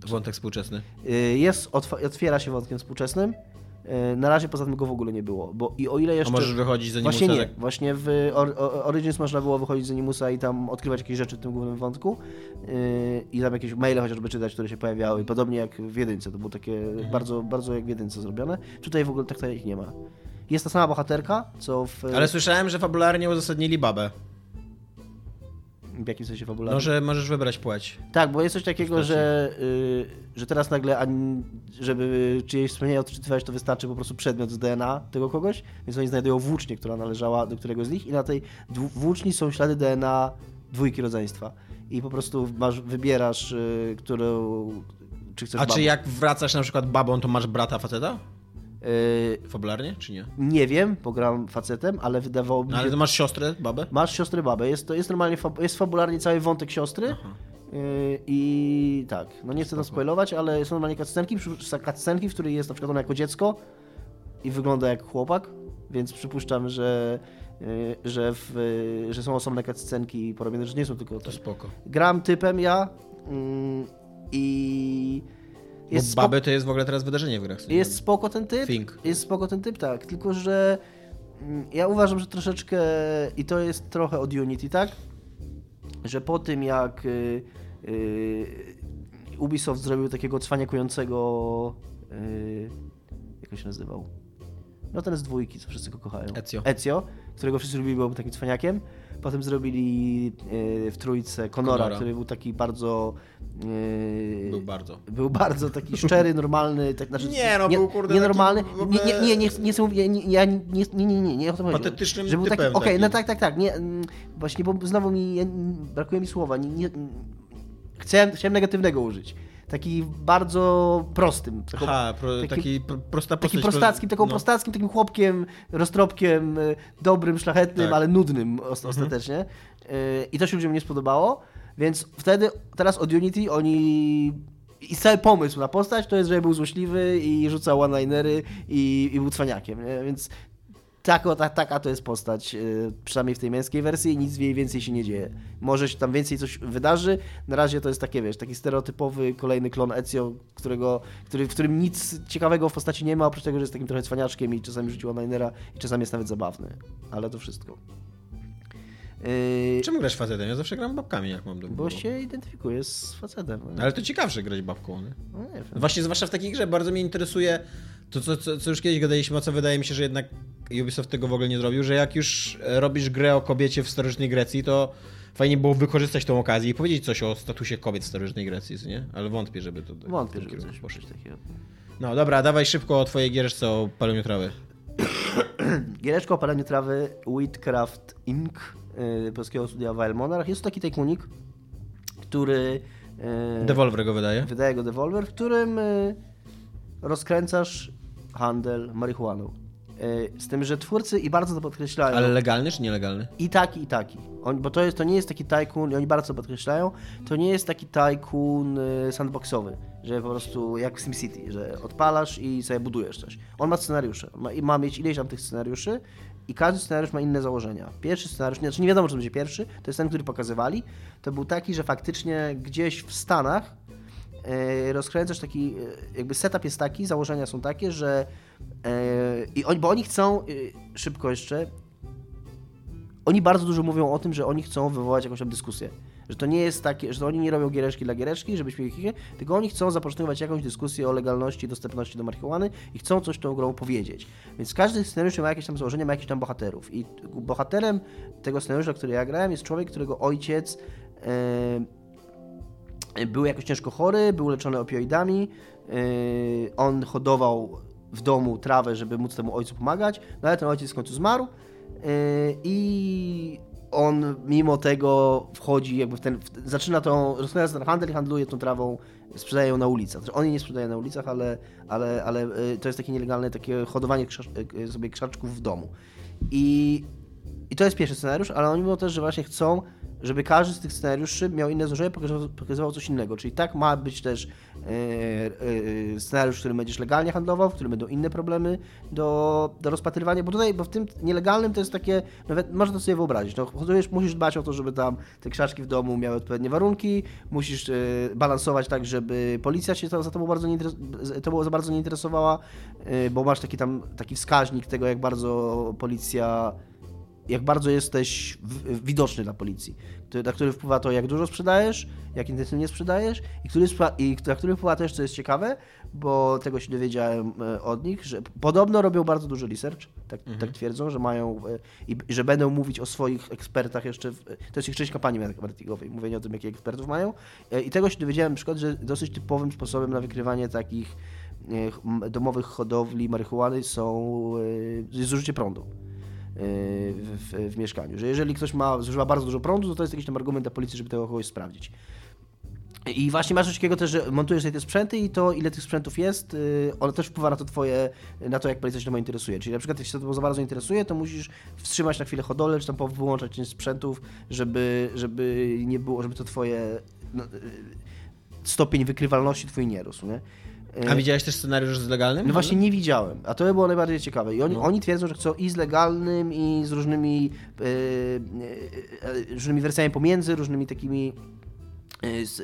Wątek współczesny. Y, jest, otwiera się wątkiem współczesnym. E, na razie poza tym go w ogóle nie było, bo i o ile jeszcze... A możesz wychodzić z Animusa? Właśnie nie, tak? właśnie w Origins można było wychodzić z Animusa i tam odkrywać jakieś rzeczy w tym głównym wątku e, i tam jakieś maile chociażby czytać, które się pojawiały, podobnie jak w Jedynce, to było takie mhm. bardzo, bardzo jak w Jedynce zrobione. Tutaj w ogóle tak ich nie ma. Jest ta sama bohaterka, co w... Ale słyszałem, że fabularnie uzasadnili babę. W jakim sensie fabularnym? No, że możesz wybrać płeć. Tak, bo jest coś takiego, że, y, że teraz nagle, żeby czyjeś wspomnienie odczytywać, to wystarczy po prostu przedmiot z DNA tego kogoś, więc oni znajdują włócznię, która należała do któregoś z nich i na tej włóczni są ślady DNA dwójki rodzeństwa. I po prostu masz, wybierasz, y, którą, czy chcesz A babą. czy jak wracasz na przykład babą, to masz brata faceta? Yy, Fabularnie, czy nie? Nie wiem, bo gram facetem, ale wydawało mi no, się... ale to masz siostrę, babę? Masz siostrę, babę. Jest, to jest normalnie, jest fabularnie cały wątek siostry. Yy, I tak, no nie chcę tam spoilować, ale są normalnie cutscenki, cutscenki, w której jest na przykład ona jako dziecko i wygląda jak chłopak, więc przypuszczam, że yy, że, w, że są osobne cutscenki porobione, że nie są tylko... To spoko. Gram typem ja yy, i jest Bo baby to jest w ogóle teraz wydarzenie w grach. Jest spoko ten typ. Think. Jest spoko ten typ, tak. Tylko, że mm, ja uważam, że troszeczkę i to jest trochę od Unity, tak? Że po tym jak yy, yy, Ubisoft zrobił takiego cwaniakującego yy, jak się nazywał? no ten z dwójki, co wszyscy go kochają. Ezio. Ezio, którego wszyscy lubili, był takim cwaniakiem. Potem zrobili e, w trójce Conora, Conora. który był taki bardzo... e, Był bardzo. był bardzo taki szczery, normalny, tak, znaczy, Nie, no, był, kurde, nienormalny. ogóle- Nie, nie, nie, nie, nie chcę mówić, nie, nie, nie, nie, nie, nie, nie, nie o to chodzi. Patetycznym że był taki, Okej, no tak, tak, tak, nie, mm, właśnie, bo znowu mi, brakuje mi słowa, nie, nie, chciałem, chciałem negatywnego użyć. Taki bardzo prostym. Taką, Aha, pro, taki- taki, pro, prosta postać. prostackim, taką no. prostackim, takim chłopkiem, roztropkiem, y, dobrym, szlachetnym, Tak. ale nudnym os- ostatecznie. Y, I to się ludziom nie spodobało, więc wtedy, teraz od Unity oni... I cały pomysł na postać to jest, że był złośliwy i rzucał one-linery i, i był cwaniakiem, nie? więc taka, ta, taka to jest postać, y, przynajmniej w tej męskiej wersji nic w jej więcej się nie dzieje. Może się tam więcej coś wydarzy, na razie to jest takie, wiesz, taki stereotypowy kolejny klon Ezio, którego, który, w którym nic ciekawego w postaci nie ma, oprócz tego, że jest takim trochę cwaniaczkiem i czasami rzucił one-linera i czasami jest nawet zabawny, ale to wszystko. Yy, Czemu grasz facetem? Ja zawsze gram babkami, jak mam do bo się identyfikuję z facetem. No, Ale to ciekawsze grać babką, nie? no nie. Właśnie, zwłaszcza w takiej grze, bardzo mnie interesuje to, co, co, co już kiedyś gadaliśmy, a co wydaje mi się, że jednak Ubisoft tego w ogóle nie zrobił, że jak już e, robisz grę o kobiecie w starożytnej Grecji, to fajnie było wykorzystać tą okazję i powiedzieć coś o statusie kobiet w starożytnej Grecji, nie? Ale wątpię, żeby to... Wątpię, żeby coś, coś takiego. No dobra, dawaj szybko o twojej giereczce o paleniu trawy. Giereczka o paleniu trawy Wheatcraft Inc. Yy, polskiego studia Wild Monarch. Jest to taki tajkunik, który... Yy, Devolver go wydaje. wydaje go Devolver, w którym y, rozkręcasz handel marihuaną. Y, Z tym, że twórcy i bardzo to podkreślają. Ale legalny czy nielegalny? I taki, i taki. On, bo to, jest, to nie jest taki tajkun, i oni bardzo to podkreślają, to nie jest taki tajkun y, sandboxowy, że po prostu jak w SimCity, że odpalasz i sobie budujesz coś. On ma scenariusze. Ma, I ma mieć ileś tam tych scenariuszy i każdy scenariusz ma inne założenia. Pierwszy scenariusz, znaczy nie wiadomo, czy będzie pierwszy, to jest ten, który pokazywali, to był taki, że faktycznie gdzieś w Stanach e, rozkręcasz taki, e, jakby setup jest taki, założenia są takie, że e, i oni, bo oni chcą, e, szybko jeszcze, oni bardzo dużo mówią o tym, że oni chcą wywołać jakąś tam dyskusję. Że to nie jest takie, że oni nie robią giereczki dla giereczki, żebyśmy ich tylko oni chcą zapoczątkować jakąś dyskusję o legalności i dostępności do marihuany i chcą coś tą grą powiedzieć. Więc każdy scenariusz ma jakieś tam założenie, ma jakichś tam bohaterów. I bohaterem tego scenariusza, który ja grałem, jest człowiek, którego ojciec e, był jakoś ciężko chory, był leczony opioidami, yy, on hodował w domu trawę, żeby móc temu ojcu pomagać, no ale ten ojciec w końcu zmarł yy, i on mimo tego wchodzi jakby w ten, w, zaczyna tą, rozpoczyna ten handel i handluje tą trawą, sprzedaje ją na ulicach. Znaczy on jej nie sprzedaje na ulicach, ale, ale, ale yy, to jest takie nielegalne takie hodowanie sobie krzaczków w domu. I i to jest pierwszy scenariusz, ale oni mówią też, że właśnie chcą, żeby każdy z tych scenariuszy miał inne złożenie, pokazywał, pokazywał coś innego. Czyli tak ma być też e, e, scenariusz, w którym będziesz legalnie handlował, w którym będą inne problemy do, do rozpatrywania, bo tutaj, bo w tym nielegalnym to jest takie, nawet można to sobie wyobrazić, no, hodujesz, musisz dbać o to, żeby tam te krzaczki w domu miały odpowiednie warunki, musisz e, balansować tak, żeby policja się za, tobą bardzo nie, tobą za bardzo nie interesowała, bo masz taki tam, taki wskaźnik tego, jak bardzo policja jak bardzo jesteś w, widoczny dla policji, który, na który wpływa to, jak dużo sprzedajesz, jak intensywnie sprzedajesz i który, i na który wpływa też, co jest ciekawe, bo tego się dowiedziałem e, od nich, że podobno robią bardzo duży research, tak, tak twierdzą, że mają e, i że będą mówić o swoich ekspertach jeszcze, w, to jest ich część kampanii marketingowej, mówienie o tym, jakich ekspertów mają E, i tego się dowiedziałem na przykład, że dosyć typowym sposobem na wykrywanie takich domowych hodowli marihuany są zużycie prądu w, w, mieszkaniu. Że jeżeli ktoś ma, zużywa bardzo dużo prądu, to to jest jakiś tam argument dla policji, żeby tego kogoś sprawdzić. I właśnie masz coś takiego też, że montujesz sobie te sprzęty i to, ile tych sprzętów jest, yy, ono też wpływa na to twoje, na to, jak policja się tym interesuje. Czyli na przykład, jeśli się to za bardzo interesuje, to musisz wstrzymać na chwilę hodowlę, czy tam wyłączać część sprzętów, żeby, żeby nie było, żeby to twoje no, yy, stopień wykrywalności twój nie rósł, nie? Yy, A widziałeś też scenariusz z legalnym? no właśnie nie widziałem, a to by było najbardziej ciekawe. I oni, No. oni twierdzą, że chcą i z legalnym, i z różnymi, e, e, różnymi wersjami pomiędzy, różnymi takimi e, s-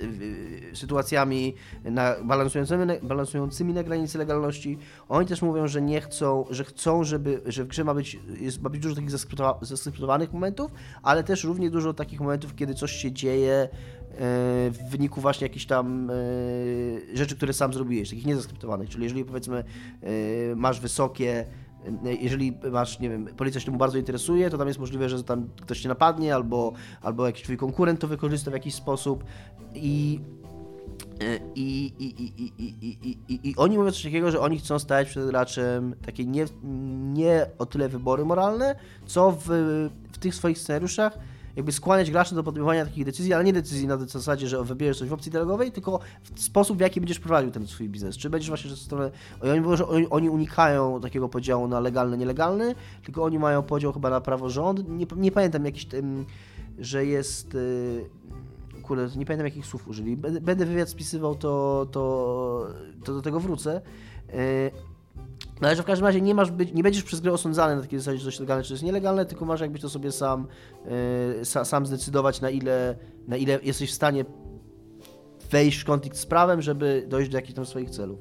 e, sytuacjami na, balansującymi, balansującymi na granicy legalności. Oni też mówią, że nie chcą, że chcą, żeby, że w grze ma być, jest, ma być dużo takich zaskryptowa- zaskryptowanych momentów, ale też równie dużo takich momentów, kiedy coś się dzieje e, w wyniku właśnie jakichś tam rzeczy, które sam zrobiłeś, takich niezaskryptowanych. Czyli jeżeli powiedzmy masz wysokie jeżeli masz, nie wiem, policja się tym bardzo interesuje, to tam jest możliwe, że tam ktoś cię napadnie, albo, albo jakiś twój konkurent to wykorzysta w jakiś sposób i i, i, i, i, i, i, I oni mówią coś takiego, że oni chcą stać przed graczem takie nie, nie o tyle wybory moralne, co w, w tych swoich scenariuszach jakby skłaniać graczy do podejmowania takich decyzji, ale nie decyzji na zasadzie, że wybierzesz coś w opcji dialogowej, tylko w sposób, w jaki będziesz prowadził ten swój biznes. Czy będziesz właśnie, że stronę... Oni mówią, że oni unikają takiego podziału na legalny, nielegalny, tylko oni mają podział chyba na praworząd. Nie, nie pamiętam jakiś że jest kurde, nie pamiętam jakich słów użyli. Będę wywiad spisywał, to, to, to do tego wrócę. No ale że w każdym razie nie masz być, nie będziesz przez grę osądzany na takiej zasadzie, czy jest legalne, czy to jest nielegalne, tylko masz jakbyś to sobie sam, yy, sam zdecydować, na ile, na ile jesteś w stanie wejść w konflikt z prawem, żeby dojść do jakichś tam swoich celów.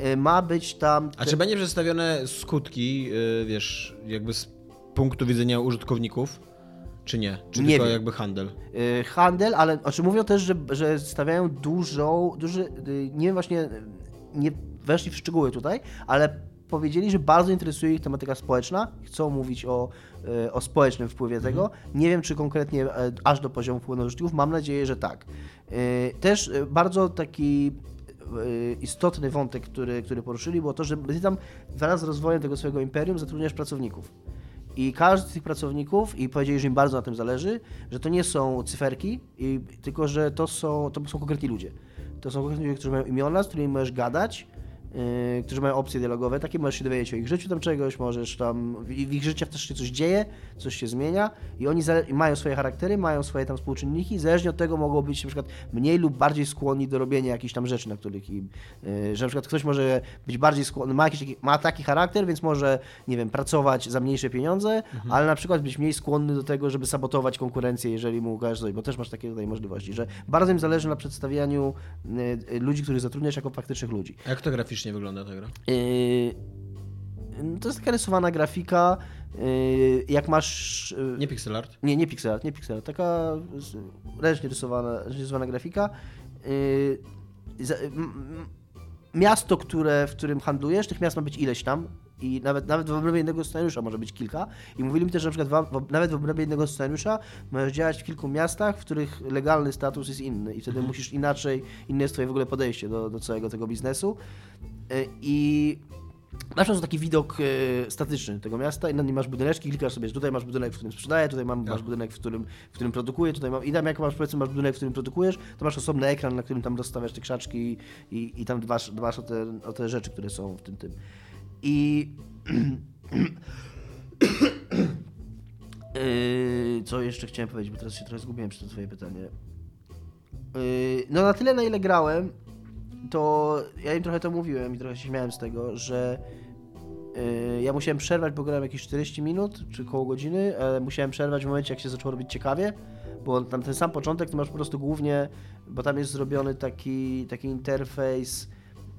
Yy, ma być tam... Te... A czy będzie przedstawione skutki, yy, wiesz, jakby z punktu widzenia użytkowników? Czy nie? Czy nie tylko wiem. jakby handel? Handel, ale znaczy mówią też, że, że stawiają dużą, duży, nie wiem właśnie, nie weszli w szczegóły tutaj, ale powiedzieli, że bardzo interesuje ich tematyka społeczna, chcą mówić o, yy, o społecznym wpływie mhm. tego. Nie wiem, czy konkretnie e, aż do poziomu wpływu na użytkowników, mam nadzieję, że tak. Yy, też e, bardzo taki istotny wątek, który, który poruszyli, było to, że ty tam wraz z rozwojem tego swojego imperium zatrudniasz pracowników. I każdy z tych pracowników, i powiedzieli, że im bardzo na tym zależy, że to nie są cyferki, i, tylko że to są, to są konkretni ludzie. To są konkretni ludzie, którzy mają imiona, z którymi możesz gadać, Yy, którzy mają opcje dialogowe, takie możesz się dowiedzieć o ich życiu tam czegoś, możesz tam, w, w ich życiach też się coś dzieje, coś się zmienia i oni mają swoje charaktery, mają swoje tam współczynniki, zależnie od tego mogą być na przykład mniej lub bardziej skłonni do robienia jakichś tam rzeczy, na których im, yy, że na przykład ktoś może być bardziej skłonny, ma, jakiś taki, ma taki charakter, więc może, nie wiem, pracować za mniejsze pieniądze, mhm. ale na przykład być mniej skłonny do tego, żeby sabotować konkurencję, jeżeli mu ukażesz coś, bo też masz takie tutaj możliwości, że bardzo im zależy na przedstawianiu yy, ludzi, których zatrudniasz jako faktycznych ludzi. Jak to graficznie graficznie wygląda ta gra? Yy, to jest taka rysowana grafika. Yy, jak masz. Yy, nie pixel art? Nie, nie pixel art, nie pixel art. Taka ręcznie rysowana, rysowana grafika. Miasto, które, w którym handlujesz, tych miast ma być ileś tam i nawet, nawet w obrębie jednego scenariusza może być kilka. I mówili mi też, że na przykład w, nawet w obrębie jednego scenariusza możesz działać w kilku miastach, w których legalny status jest inny i wtedy mhm. musisz inaczej, inne jest twoje w ogóle podejście do, do całego tego biznesu. E, I Masz po taki widok e, statyczny tego miasta i na nim masz budyneczki, klikasz sobie, że tutaj masz budynek, w którym sprzedaję, tutaj mam, masz budynek, w którym, w którym produkuję, tutaj mam, i tam jak masz, powiedzmy, masz budynek, w którym produkujesz, to masz osobny ekran, na którym tam rozstawiasz te krzaczki i, i tam dbasz, dbasz o, te, o te rzeczy, które są w tym tym. I... Yy, co jeszcze chciałem powiedzieć, bo teraz się trochę zgubiłem przy to twoje pytanie. Yy, no na tyle, na ile grałem, to ja im trochę to mówiłem i trochę się śmiałem z tego, że yy, ja musiałem przerwać, bo grałem jakieś 40 minut, czy koło godziny, ale musiałem przerwać w momencie, jak się zaczęło robić ciekawie, bo tam ten sam początek to masz po prostu głównie, bo tam jest zrobiony taki, taki interfejs,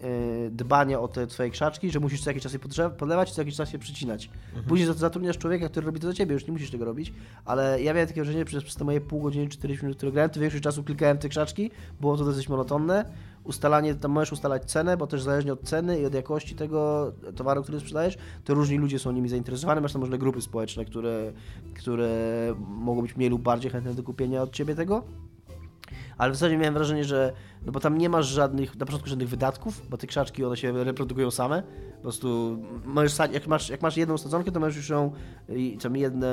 Y, dbania o te twoje krzaczki, że musisz co jakiś czas je podlewać, co jakiś czas je przycinać. Mhm. Później zatrudniasz człowieka, który robi to za ciebie, już nie musisz tego robić, ale ja miałem takie wrażenie, że przez, przez te moje pół godziny, 40 minut, które grałem, to większość czasu klikałem te krzaczki, było to dosyć monotonne. Ustalanie, tam możesz ustalać cenę, bo też zależnie od ceny i od jakości tego towaru, który sprzedajesz, to różni ludzie są nimi zainteresowani. Masz tam różne grupy społeczne, które, które mogą być mniej lub bardziej chętne do kupienia od ciebie tego ale w zasadzie miałem wrażenie, że no bo tam nie masz żadnych, na początku żadnych wydatków, bo te krzaczki one się reprodukują same. Po prostu możesz, jak masz, jak masz jedną sadzonkę, to możesz już ją, tam jeden,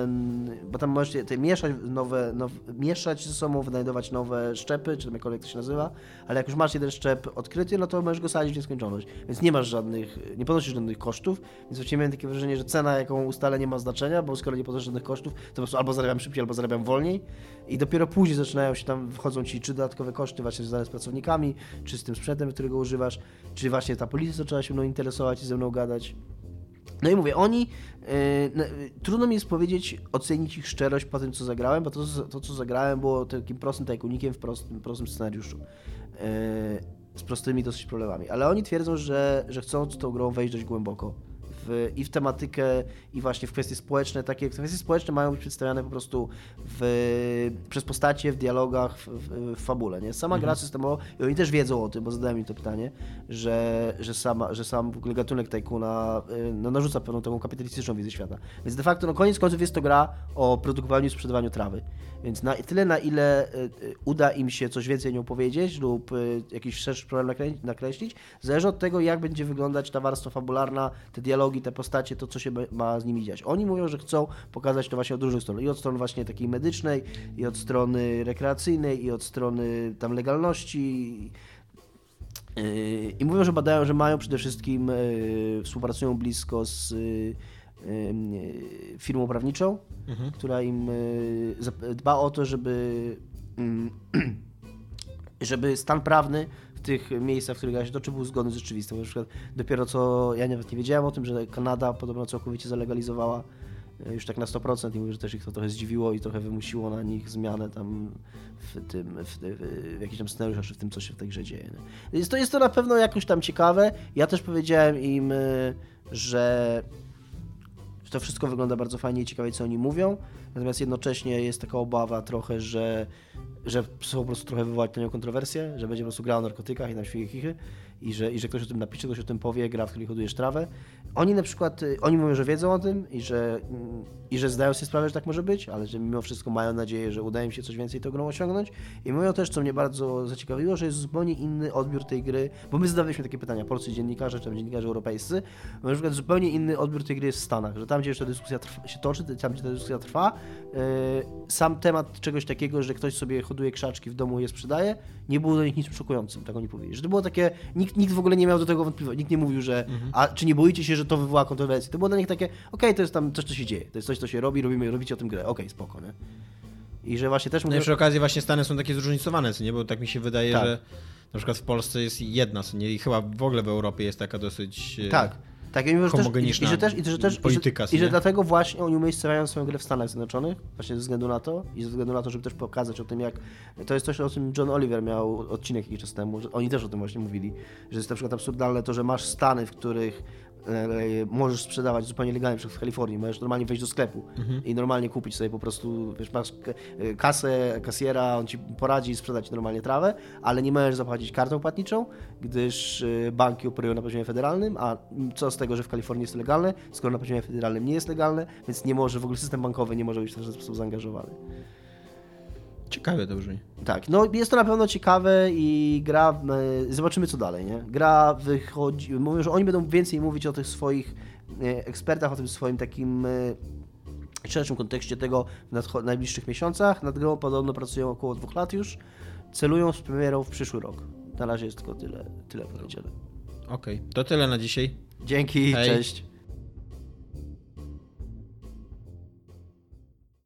bo tam możesz te mieszać nowe, nowe, mieszać ze sobą, wynajdować nowe szczepy, czy tam jakkolwiek to się nazywa, ale jak już masz jeden szczep odkryty, no to możesz go sadzić w nieskończoność. Więc nie masz żadnych, nie ponosisz żadnych kosztów, więc właściwie miałem takie wrażenie, że cena, jaką ustalę, nie ma znaczenia, bo skoro nie ponosisz żadnych kosztów, to po prostu albo zarabiam szybciej, albo zarabiam wolniej i dopiero później zaczynają się tam, wchodzą ci czy dodatkowe koszty właśnie związane z pracownikami, czy z tym sprzętem, którego używasz, czy właśnie ta policja zaczęła się mną interesować i ze mną gadać. No i mówię, oni, yy, trudno mi jest powiedzieć, ocenić ich szczerość po tym, co zagrałem, bo to, to co zagrałem, było takim prostym tajkunikiem w prostym, prostym scenariuszu. Yy, z prostymi dosyć problemami. Ale oni twierdzą, że, że chcą z tą grą wejść dość głęboko w, i w tematykę, i właśnie w kwestie społeczne. Takie kwestie społeczne mają być przedstawiane po prostu w, przez postacie, w dialogach, w, w, w fabule. Nie? Sama gra systemowa, i oni też wiedzą o tym, bo zadałem im to pytanie, że, że, sama, że sam w ogóle gatunek Tajkuna y, no, narzuca pewną taką kapitalistyczną wizję świata. Więc de facto, no koniec końców jest to gra o produkowaniu i sprzedawaniu trawy. Więc na tyle, na ile y, y, uda im się coś więcej o nią powiedzieć lub jakiś szerszy problem nakreślić, zależy od tego, jak będzie wyglądać ta warstwa fabularna, te dialogi, te postacie, to co się ma z nimi dziać. Oni mówią, że chcą pokazać to właśnie od różnych stron. I od strony właśnie takiej medycznej, i od strony rekreacyjnej, i od strony tam legalności. Yy, I mówią, że badają, że mają przede wszystkim, yy, współpracują blisko z yy, firmą prawniczą, która im dba o to, żeby, mm, żeby stan prawny tych miejscach, w których gra się toczy, był zgodny z rzeczywistym. Na przykład dopiero co, ja nawet nie wiedziałem o tym, że Kanada podobno całkowicie zalegalizowała yy, już tak na 100% i mówię, że też ich to trochę zdziwiło i trochę wymusiło na nich zmianę tam w tym, w, w, w jakichś tam scenariuszach, czy w tym, co się w tej grze dzieje. Jest to, jest to na pewno jakoś tam ciekawe. Ja też powiedziałem im, y, że to wszystko wygląda bardzo fajnie i ciekawie, co oni mówią. Natomiast jednocześnie jest taka obawa trochę, że, że po prostu trochę wywołać na nią kontrowersję, że będzie po prostu gra o narkotykach i tam świege chichy i że, i że ktoś o tym napisze, ktoś o tym powie, gra, w której hodujesz trawę. Oni na przykład, y, oni mówią, że wiedzą o tym i że, i że zdają sobie sprawę, że tak może być, ale że mimo wszystko mają nadzieję, że uda im się coś więcej tą grą osiągnąć. I mówią też, co mnie bardzo zaciekawiło, że jest zupełnie inny odbiór tej gry, bo my zadawaliśmy takie pytania, polscy dziennikarze, czy tam dziennikarze europejscy, na przykład zupełnie inny odbiór tej gry jest w Stanach, że tam, gdzie ta dyskusja trwa, się toczy, tam, gdzie ta dyskusja trwa, yy, sam temat czegoś takiego, że ktoś sobie hoduje krzaczki w domu i je sprzedaje, nie było do nich nic szokującym, tak oni powiedzieli. Że to było takie, nikt, nikt w ogóle nie miał do tego wątpliwości, nikt nie mówił, że a czy nie boicie się, że to wywoła kontrowersję. To było dla nich takie, okej, to jest tam coś, co się dzieje, to jest coś, co się robi, robimy, robicie o tym grę, okej, spoko, nie? I że właśnie też No mówią, i przy okazji właśnie Stany są takie zróżnicowane, co nie? Bo tak mi się wydaje, Tak. że na przykład w Polsce jest jedna, co nie? I chyba w ogóle w Europie jest taka dosyć... e, Tak. Tak, i, mówią, że też, i, że też, i że też, polityka, i że, i że dlatego właśnie oni umiejscowiają swoją grę w Stanach Zjednoczonych, właśnie ze względu na to i ze względu na to, żeby też pokazać o tym, jak to jest coś, o czym John Oliver miał odcinek jakiś czas temu, że oni też o tym właśnie mówili, że jest na przykład absurdalne to, że masz Stany, w których możesz sprzedawać zupełnie legalnie, w Kalifornii, możesz normalnie wejść do sklepu Mhm. i normalnie kupić sobie po prostu, wiesz, masz e, kasę, kasjera, on ci poradzi i sprzeda ci normalnie trawę, ale nie możesz zapłacić kartą płatniczą, gdyż e, banki operują na poziomie federalnym, a co z tego, że w Kalifornii jest to legalne, skoro na poziomie federalnym nie jest legalne, więc nie może, w ogóle system bankowy nie może być w ten sposób zaangażowany. Ciekawe to brzmi. Tak, no jest to na pewno ciekawe i gra, e, zobaczymy co dalej, nie? Gra wychodzi, mówią, że oni będą więcej mówić o tych swoich e, ekspertach, o tym swoim takim e, szerszym kontekście tego w najbliższych miesiącach. Nad grą podobno pracują około dwóch lat już, celują z premierą w przyszły rok. Na razie jest tylko tyle, tyle powiedziane. Okej, to tyle na dzisiaj. Dzięki, Hej. cześć.